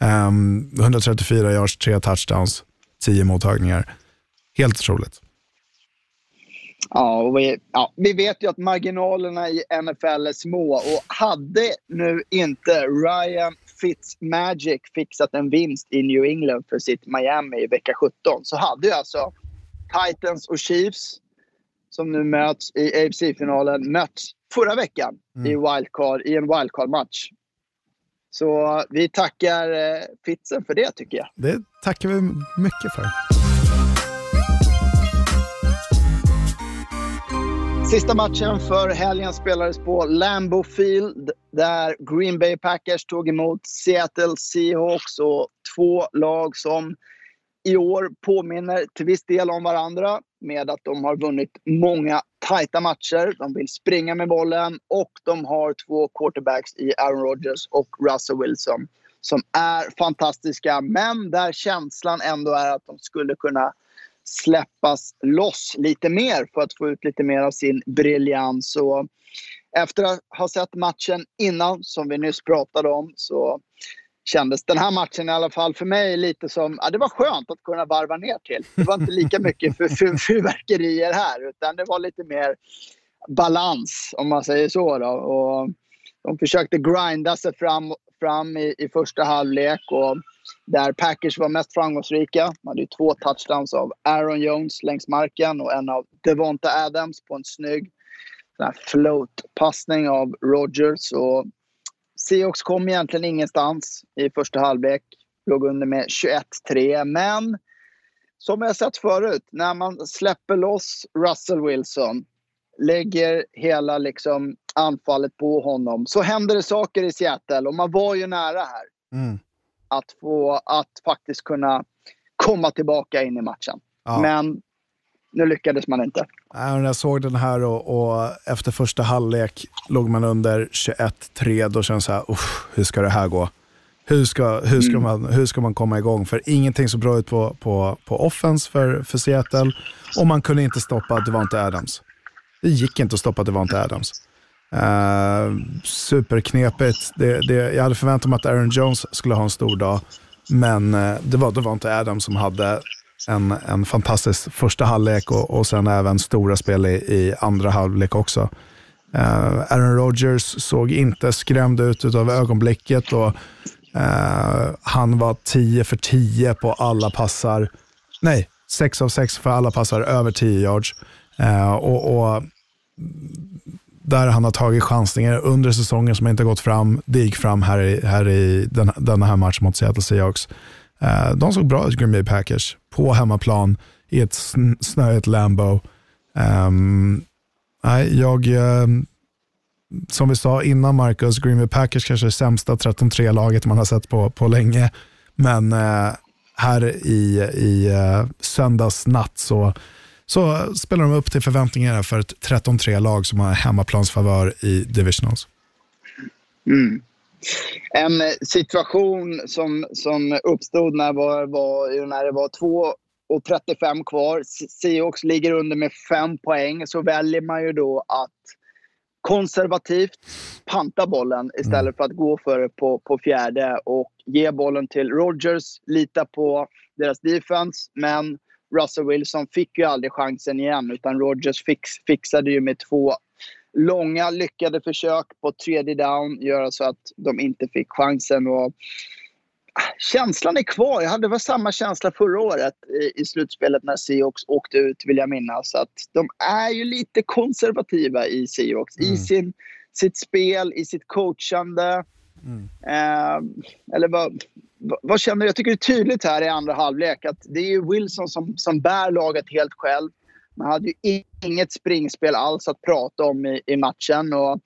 Ehm, um, 134 yards, tre touchdowns, tio mottagningar. Helt otroligt. Ja, vi, ja, vi vet ju att marginalerna i NFL är små och hade nu inte Ryan Fitzmagic fixat en vinst i New England för sitt Miami i vecka 17 så hade ju alltså Titans och Chiefs som nu möts i AFC-finalen möts förra veckan i, wildcard, i en wildcard-match. Så vi tackar eh, Fitzen för det tycker jag. Det tackar vi mycket för. Sista matchen för helgen spelades på Lambeau Field där Green Bay Packers tog emot Seattle Seahawks och två lag som i år påminner till viss del om varandra med att de har vunnit många tajta matcher. De vill springa med bollen och de har två quarterbacks i Aaron Rodgers och Russell Wilson som är fantastiska men där känslan ändå är att de skulle kunna släppas loss lite mer för att få ut lite mer av sin briljans. Och efter att ha sett matchen innan, som vi nyss pratade om, så kändes den här matchen i alla fall för mig lite som... Ja, det var skönt att kunna varva ner till. Det var inte lika mycket för, för, fyrverkerier här, utan det var lite mer balans, om man säger så. Då. Och de försökte grinda sig fram, fram i, i första halvlek. Och där Packers var mest framgångsrika. De hade ju två touchdowns av Aaron Jones längs marken och en av Devonta Adams på en snygg float-passning av Rogers. Och Seahawks kom egentligen ingenstans i första halvlek. Låg under med 21-3. Men som jag sett förut, när man släpper loss Russell Wilson lägger hela liksom anfallet på honom så händer det saker i Seattle och man var ju nära här Mm att få att faktiskt kunna komma tillbaka in i matchen. Ja. Men nu lyckades man inte. när jag såg den här och, och efter första halvlek låg man under 21-3, då känns det så här, hur ska det här gå? Hur ska, hur, ska mm. man, hur ska man komma igång? För ingenting så bra ut på, på, på offense för, för Seattle och man kunde inte stoppa Devante Adams. Det gick inte att stoppa Devante Adams. Uh, superknepigt. Det, det, jag hade förväntat mig att Aaron Jones skulle ha en stor dag, men uh, det var inte Adam som hade en, en fantastisk första halvlek och, och sen även stora spel i, i andra halvlek också. Uh, Aaron Rodgers såg inte skrämd ut av ögonblicket och uh, han var 10 för 10 på alla passar. Nej, 6 av 6 för alla passar över 10 yards. Uh, och, och, där han har tagit chansningar under säsongen som inte gått fram. Det gick fram här i, här i den, denna här matchen mot Seattle Seahawks. Eh, de såg bra ut, Green Bay Packers, på hemmaplan i ett snöigt Lambo. Um, ehm, nej, jag, uh, som vi sa innan Marcus, Green Bay Packers kanske är det sämsta 13-3-laget man har sett på, på länge. Men uh, här i, i uh, söndags natt så, så spelar de upp till förväntningarna för ett 13-3-lag som har hemmaplansfavör i divisionals. Mm en situation som, som uppstod när, var, var, när det var 2.35 kvar. Seahawks ligger under med fem poäng. Så väljer man ju då att konservativt panta bollen istället mm. för att gå för det på, på fjärde och ge bollen till Rogers. Lita på deras defense. Men Russell Wilson fick ju aldrig chansen igen utan Rogers fix, fixade ju med två långa lyckade försök på tredje down göra så att de inte fick chansen. Och ah, känslan är kvar. Jag hade var samma känsla förra året i, i slutspelet när Seahawks åkte ut, vill jag minnas. Att de är ju lite konservativa i Seahawks. Mm. I sin, sitt spel, i sitt coachande. Mm. Eh, eller vad, vad, känner du? Jag tycker det är tydligt här i andra halvlek att det är Wilson som, som bär laget helt själv. Man hade ju inget springspel alls att prata om i, i matchen. Och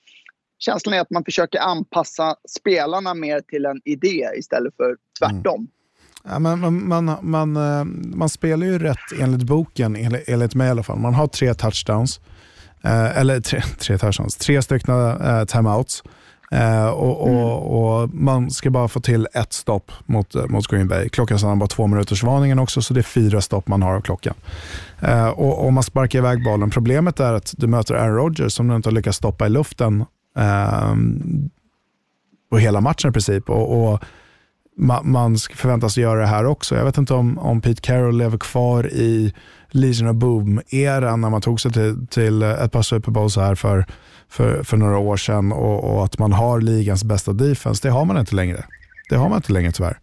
känslan är att man försöker anpassa spelarna mer till en idé istället för tvärtom. Mm. Ja, men man, man, man, eh, man, spelar ju rätt enligt boken, enligt, enligt mig i alla fall. Man har tre touchdowns. Eh, eller tre, tre touchdowns, tre stycken eh, timeouts. Eh, och, mm. och, Man ska bara få till ett stopp mot, eh, mot Green Bay. Klockan stannar bara två minuters varningen också, så det är fyra stopp man har av klockan. Eh, och, och, Man sparkar iväg bollen. Problemet är att du möter Aaron Rodgers som du inte har lyckats stoppa i luften eh, på hela matchen i princip. Och, och man, man förväntas göra det här också. Jag vet inte om, om Pete Carroll lever kvar i Legion of Boom-eran när man tog sig till, till ett par Super Bowls här för för, för några år sedan och, och, att man har ligans bästa defense, det har man inte längre. Det har man inte längre tyvärr.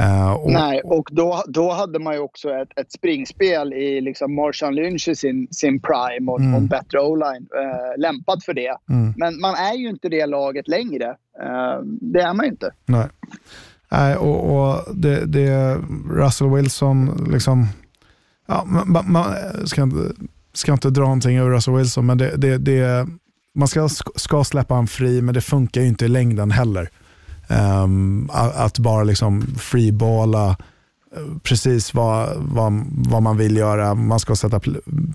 Uh, och, Nej, och då, då hade man ju också ett, ett springspel i liksom Marshawn Lynch i sin, sin prime och, mm. och bättre o-line. Uh, lämpad för det. Mm. Men man är ju inte det laget längre. Uh, det är man ju inte. Nej, Nej och, och det, det Russell Wilson, liksom, ja, man, man, ska, inte, ska inte dra någonting över Russell Wilson, men det, det, det man ska, ska släppa honom fri, men det funkar ju inte i längden heller. Um, att bara liksom freeballa eh, precis vad, vad, vad, man vill göra. Man ska sätta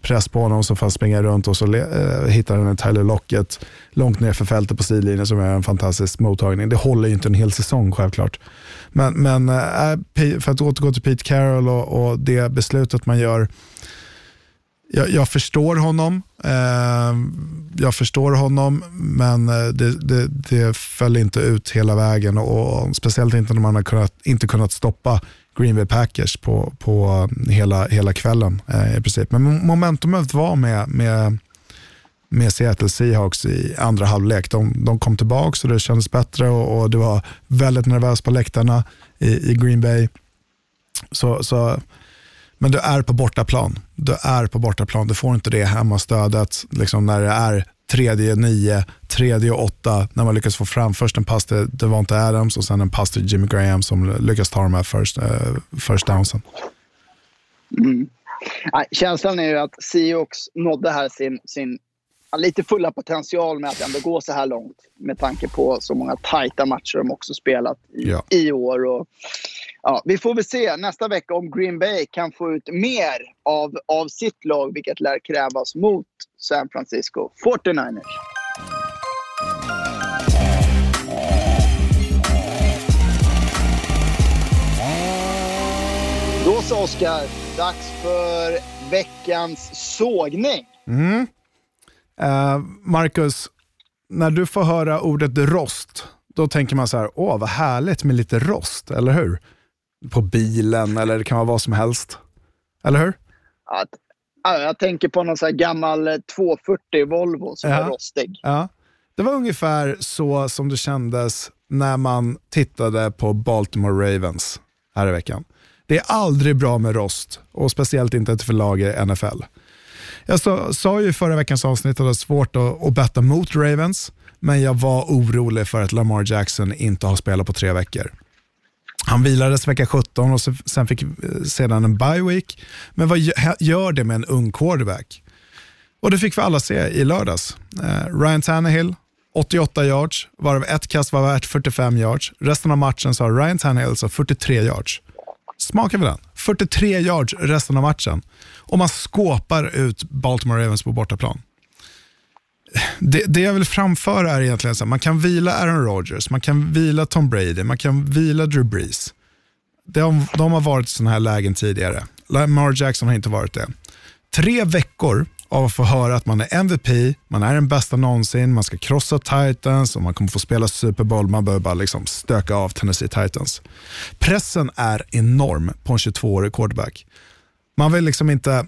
press på honom så får han springa runt och så uh, hittar han en Tyler Locket långt ner för fältet på sidlinjen som är en fantastisk mottagning. Det håller ju inte en hel säsong självklart. Men, men uh, för att återgå till Pete Carroll och, och det beslutet man gör jag, jag, förstår honom. Eh, jag förstår honom, men eh, det, det, det föll inte ut hela vägen. Och, och Speciellt inte när man har kunnat, inte kunnat stoppa Green Bay Packers på, på eh, hela, hela kvällen eh, i princip. Men momentumet var med, med, med Seattle Seahawks i andra halvlek. De, de kom tillbaka och det kändes bättre och, och det var väldigt nervöst på läktarna i, i Green Bay. Så, så men du är på bortaplan. Du är på bortaplan. Du får inte det hemmastödet liksom när det är tredje nio, tredje åtta, när man lyckas få fram först en pass till Devonta Adams och sen en pass till Jimmy Graham som lyckas ta de här first, uh, first downsen. Mm. Känslan är ju att Seahawks nådde här sin, sin lite fulla potential med att ändå gå så här långt med tanke på så många tajta matcher de också spelat i, ja. i år. Och ja, vi får väl se nästa vecka om Green Bay kan få ut mer av, av sitt lag, vilket lär krävas mot San Francisco 49ers. Då så Oskar, dags för veckans sågning. Mm. Uh, Marcus, när du får höra ordet rost, då tänker man så här, åh vad härligt med lite rost, eller hur? På bilen eller det kan vara vad som helst. Eller hur? Att, ja, jag tänker på någon så gammal 240 Volvo som Ja. är rostig. Ja. Det var ungefär så som det kändes när man tittade på Baltimore Ravens här i veckan. Det är aldrig bra med rost och speciellt inte för lag i NFL. Jag sa, sa ju i förra veckans avsnitt att det var svårt att, att betta mot Ravens, men jag var orolig för att Lamar Jackson inte har spelat på tre veckor. Han vilades vecka 17 och sen fick eh, sedan en bye week. Men vad gör det med en ung quarterback? Och det fick vi alla se i lördags. Eh, Ryan Tannehill, 88 yards, varav ett kast var värt 45 yards. Resten av matchen så har Ryan Tannehill alltså 43 yards. Smaka vi den. 43 yards resten av matchen. Och man skåpar ut Baltimore Ravens på bortaplan. Det, det jag vill framföra är egentligen att man kan vila Aaron Rodgers, man kan vila Tom Brady, man kan vila Drew Brees. De, de har varit i sådana här lägen tidigare. Lamar Jackson har inte varit det. Tre veckor av att få höra att man är MVP, man är den bästa någonsin, man ska krossa Titans och man kommer få spela Super Bowl. Man behöver bara liksom stöka av Tennessee Titans. Pressen är enorm på en 22-årig quarterback. Man vill liksom inte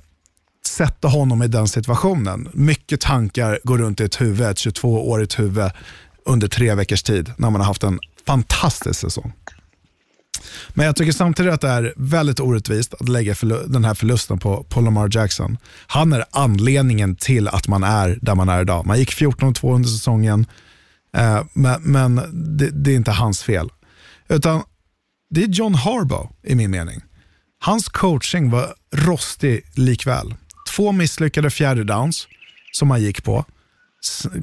sätta honom i den situationen. Mycket tankar går runt i ett huvud, ett 22-årigt huvud under tre veckors tid när man har haft en fantastisk säsong. Men jag tycker samtidigt att det är väldigt orättvist att lägga den här förlusten på, på Lamar Jackson. Han är anledningen till att man är där man är idag. Man gick 14-2 under säsongen, eh, men, men det, det är inte hans fel. Utan det är John Harbaugh i min mening. Hans coaching var rostig likväl. Två misslyckade fjärde downs som han gick på.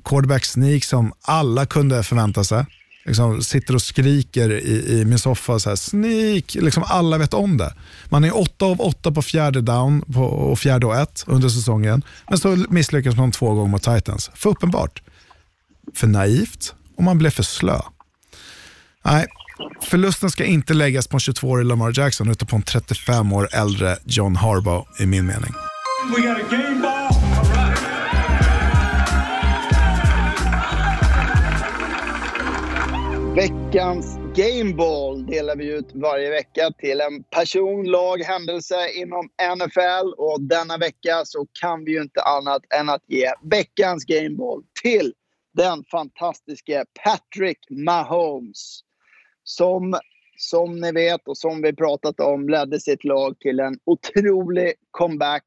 Quarterback sneak som alla kunde förvänta sig. Liksom sitter och skriker i, i min soffa, så här, sneak, liksom alla vet om det. Man är åtta av åtta på fjärde down på, och fjärde och ett under säsongen. Men så misslyckas man två gånger mot Titans. För uppenbart. För naivt och man blev för slö. Nej, förlusten ska inte läggas på en 22-årig Lamar Jackson utan på en 35 år äldre John Harbaugh i min mening. We got a game ball. Veckans Gameball delar vi ut varje vecka till en person, lag, händelse inom NFL. Och denna vecka så kan vi ju inte annat än att ge veckans Gameball till den fantastiske Patrick Mahomes. Som, som ni vet och som vi pratat om ledde sitt lag till en otrolig comeback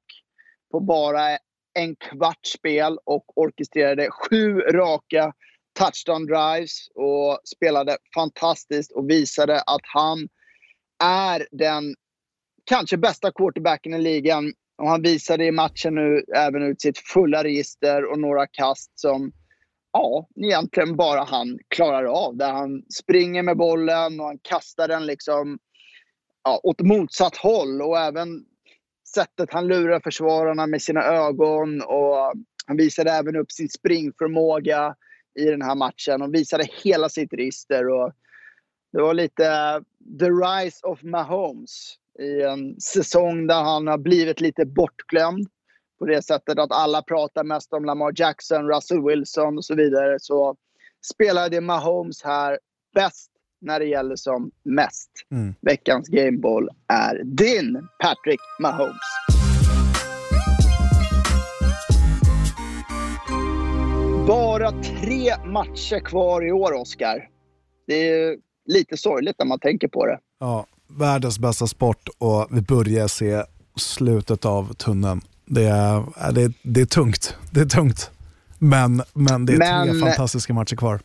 på bara en kvarts spel och orkestrerade sju raka touchdown drives och spelade fantastiskt och visade att han är den kanske bästa quarterbacken i ligan. Och han visade i matchen nu även ut sitt fulla register och några kast som ja, egentligen bara han klarar av. Där han springer med bollen och han kastar den liksom ja, åt motsatt håll och även sättet han lurar försvararna med sina ögon och han visade även upp sin springförmåga i den här matchen och visade hela sitt register. Och det var lite the rise of Mahomes i en säsong där han har blivit lite bortglömd. På det sättet att alla pratar mest om Lamar Jackson, Russell Wilson och så vidare. Så spelade Mahomes här bäst när det gäller som mest. Mm. Veckans Gameball är din Patrick Mahomes. Bara tre matcher kvar i år, Oscar. Det är lite sorgligt när man tänker på det. Ja, världens bästa sport och vi börjar se slutet av tunneln. Det är, det, är- det är tungt. Det är tungt. Men, men det är tre Men- fantastiska matcher kvar.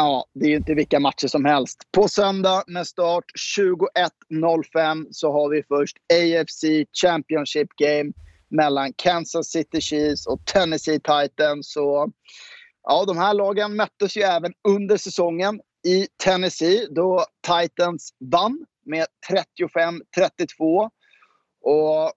Ja, det är ju inte vilka matcher som helst. På söndag med start 21.05 så har vi först AFC Championship Game mellan Kansas City Chiefs och Tennessee Titans. Så, ja, de här lagen möttes ju även under säsongen i Tennessee då Titans vann med 35-32. Och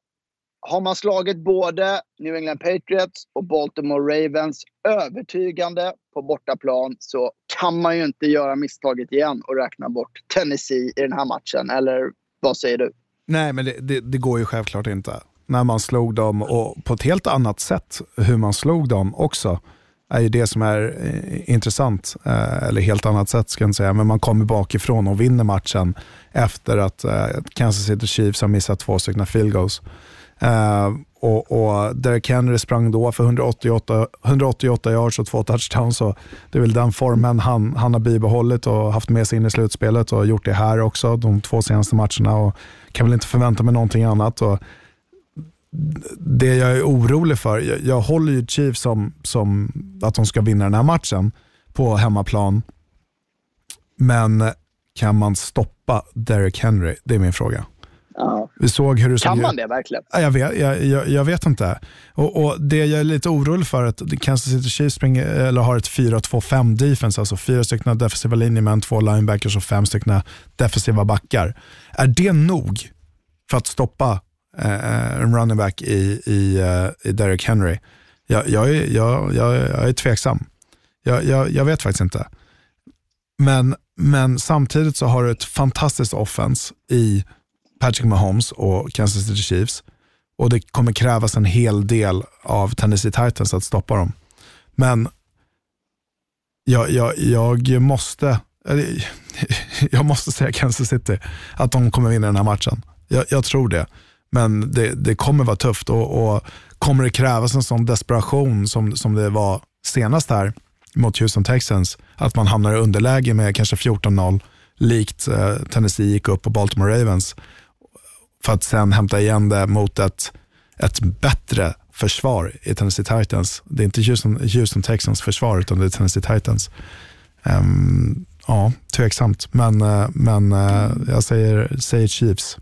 har man slagit både New England Patriots och Baltimore Ravens övertygande på bortaplan så kan man ju inte göra misstaget igen och räkna bort Tennessee i den här matchen. Eller vad säger du? Nej, men det, det, det går ju självklart inte. När man slog dem och på ett helt annat sätt hur man slog dem också är ju det som är eh, intressant. Eh, eller helt annat sätt ska jag inte säga, men man kommer bakifrån och vinner matchen efter att eh, Kansas City Chiefs har missat två stycken field goals. Och, och Derek Henry sprang då för 188, 188 yards och två touchdowns. Så det är väl den formen han, han har bibehållit och haft med sig in i slutspelet och gjort det här också de två senaste matcherna. Och kan väl inte förvänta mig någonting annat. Och det jag är orolig för, jag, jag håller ju Chiefs som, som att de ska vinna den här matchen på hemmaplan. Men kan man stoppa Derek Henry? Det är min fråga. Ja. Vi såg hur det Kan man det verkligen? Ja, Jag vet, jag, jag, jag vet inte. Och, och Det jag är lite orolig för är att Kansas City Chiefs springer, eller har ett 4-2-5 defense, alltså fyra stycken defensiva linjemän, två linebackers och fem stycken defensiva backar. Är det nog för att stoppa eh, en running back i, i, eh, i Derrick Henry? Jag, jag, är, jag, jag, jag är tveksam. Jag, jag, jag vet faktiskt inte. Men, men samtidigt så har du ett fantastiskt offense i Patrick Mahomes och Kansas City Chiefs. Och det kommer krävas en hel del av Tennessee Titans att stoppa dem. Men jag, jag, jag, måste, (laughs) jag måste säga Kansas City, att de kommer vinna den här matchen. Jag, jag tror det. Men det, det kommer vara tufft och, och kommer det krävas en sån desperation som, som det var senast här mot Houston Texans, att man hamnar i underläge med kanske 14-0, likt eh, Tennessee gick upp på Baltimore Ravens, för att sen hämta igen det mot ett, ett bättre försvar i Tennessee Titans. Det är inte Houston, Houston Texans försvar, utan det är Tennessee Titans. Um, ja, tveksamt, men, eh, men eh, jag säger, säger Chiefs.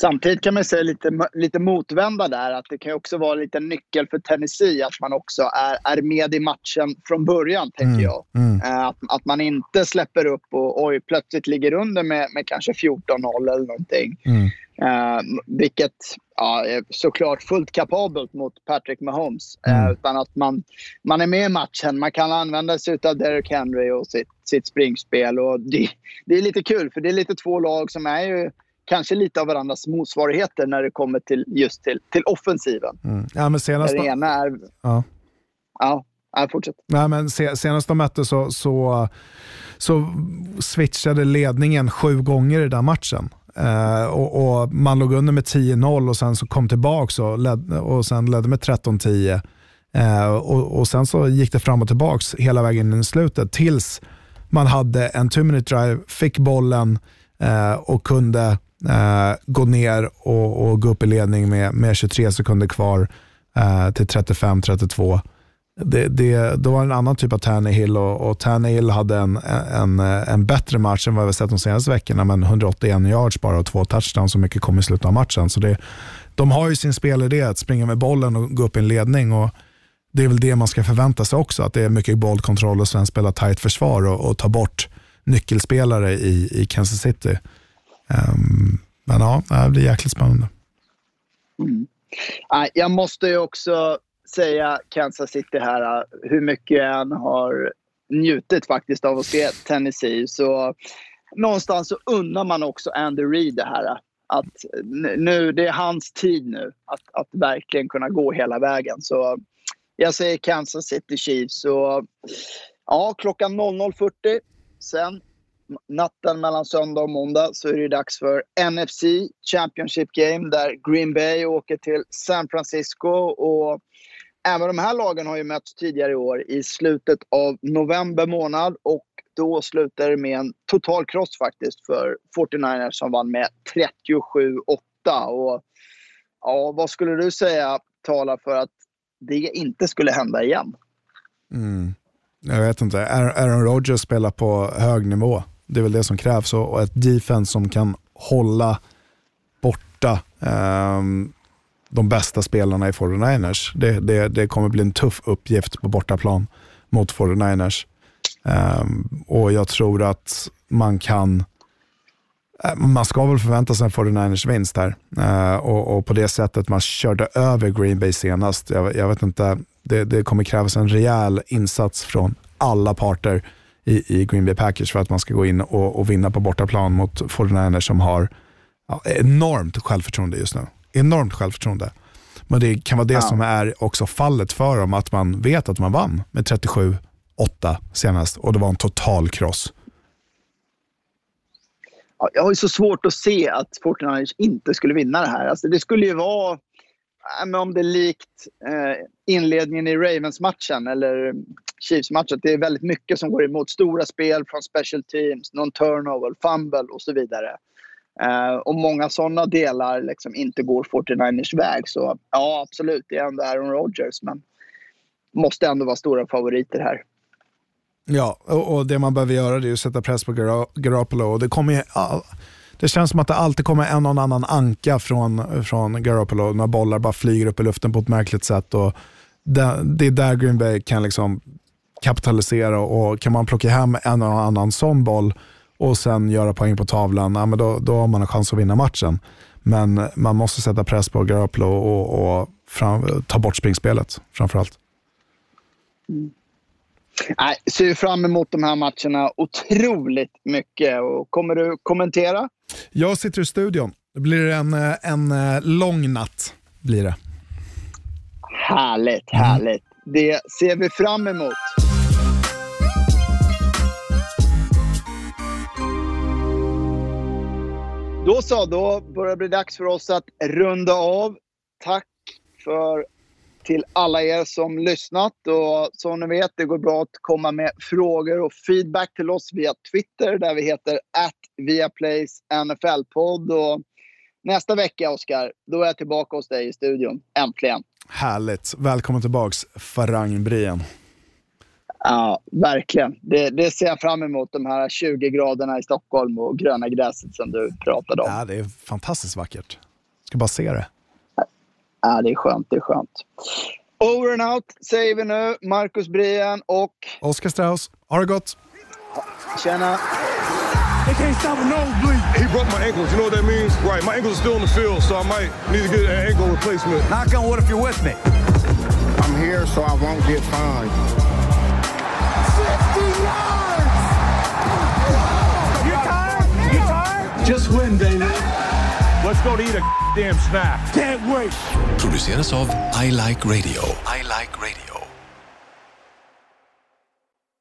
Samtidigt kan man säga lite, lite motvända där att det kan också vara lite nyckel för Tennessee att man också är, är med i matchen från början, tänker Mm, jag. mm. Eh, Att, att man inte släpper upp och oj, plötsligt ligger under med, med kanske 14-0 eller någonting. Mm. Eh, vilket ja, är såklart fullt kapabelt mot Patrick Mahomes. Eh, Mm. utan att man, man är med i matchen. Man kan använda sig av Derrick Henry och sitt, sitt springspel. Och det, det är lite kul, för det är lite två lag som är ju kanske lite av varandras motsvarigheter när det kommer till just till, till offensiven. Mm. Ja, men senast, det ena är... ja. Ja, ja fortsätt. Nej, men se, senast de mötte så, så, så switchade ledningen sju gånger i den matchen. Eh, och, och Man låg under med 10-0 och sen så kom tillbaka och, led, och sen ledde med 13-10. Eh, och, och Sen så gick det fram och tillbaka hela vägen in i slutet tills man hade en two minute drive, fick bollen eh, och kunde eh, gå ner och, och gå upp i ledning med, med 23 sekunder kvar eh, till 35-32 det, det, då var det en annan typ av Tannehill och, och Tannehill hade en, en, en bättre match än vad vi sett de senaste veckorna, men 181 yards bara och två touchdowns, så mycket kom i slutet av matchen. Så det, de har ju sin spelidé att springa med bollen och gå upp i en ledning. Och det är väl det man ska förvänta sig också, att det är mycket bollkontroll och sen spela tight försvar och, och ta bort nyckelspelare i, i Kansas City. Um, men ja, det blir jäkligt spännande. Mm. Jag måste ju också säga Kansas City här, hur mycket jag än har njutit faktiskt av att se Tennessee. Så någonstans så unnar man också Andy Reid det här. Att nu, det är hans tid nu att, att verkligen kunna gå hela vägen. Så jag säger Kansas City Chiefs. Så, ja, klockan 00.40. Sen natten mellan söndag och måndag så är det dags för NFC Championship Game där Green Bay åker till San Francisco. Och även de här lagen har ju mötts tidigare i år i slutet av november månad och då slutar det med en total kross faktiskt för 49ers som vann med 37-8. Och ja, vad skulle du säga talar för att det inte skulle hända igen? Mm. Jag vet inte. Aaron Rodgers spelar på hög nivå. Det är väl det som krävs och ett defense som kan hålla borta eh, de bästa spelarna i 49ers. Det, det, det kommer bli en tuff uppgift på bortaplan mot 49ers. Eh, och jag tror att man kan eh, man ska väl förvänta sig en 49ers vinst här. Uh, och, och, på det sättet man körde över Green Bay senast. Jag, jag vet inte, det, det, kommer krävas en rejäl insats från alla parter i, i Green Bay Package för att man ska gå in och, och vinna på bortaplan mot 49ers som har ja, enormt självförtroende just nu. Enormt självförtroende. Men det kan vara det ja. som är också fallet för dem, att man vet att man vann med 37-8 senast och det var en total kross. Ja, jag har ju så svårt att se att 49ers inte skulle vinna det här. Alltså, det skulle ju vara, om det är likt eh, inledningen i Ravens-matchen eller Chiefs-matchen, det är väldigt mycket som går emot. Stora spel från special teams, någon turnover, fumble och så vidare. Uh, och många sådana delar liksom inte går 49ers väg. Så ja, absolut, det är ändå Aaron Rodgers, men måste ändå vara stora favoriter här. Ja, och, och det man behöver göra är att sätta press på Garoppolo. Och det, kommer, det känns som att det alltid kommer en och annan anka från, från Garoppolo. När bollar bara flyger upp i luften på ett märkligt sätt. Och det, det är där Green Bay kan liksom kapitalisera och kan man plocka hem en och annan sån boll och sen göra poäng på tavlan, ja, men då, då har man en chans att vinna matchen. Men man måste sätta press på Garoppolo och, och fram, ta bort springspelet framförallt. Mm. Nej, ser fram emot de här matcherna otroligt mycket. Och kommer du kommentera? Jag sitter i studion. Det blir en, en eh, lång natt. Blir det. Härligt, härligt. Mm. Det ser vi fram emot. Då så, då börjar det bli dags för oss att runda av. Tack för till alla er som lyssnat. Och som ni vet, det går bra att komma med frågor och feedback till oss via Twitter där vi heter @viaplaysnflpodd. Och nästa vecka, Oskar, då är jag tillbaka hos dig i studion. Äntligen! Härligt! Välkommen tillbaka, Farang Brien. Ja, verkligen. Det, det, ser jag fram emot, de här 20 graderna i Stockholm och gröna gräset som du pratade om. Ja, det är fantastiskt vackert. Ska bara se det. Ja, det är skönt. Det är skönt. Over and out säger vi nu. Marcus Brien och... Oskar Strauss. Ha det gott! Tjena! They can't stop a nosebleed. He broke my ankles. You know what that means? Right. My ankles are still in the field, so I might need to get an ankle replacement. Knock on wood if you're with me. I'm here so I won't get fined. Just win, baby. Let's go to eat a damn snack. Can't wait. Produceras av I Like Radio. I Like Radio.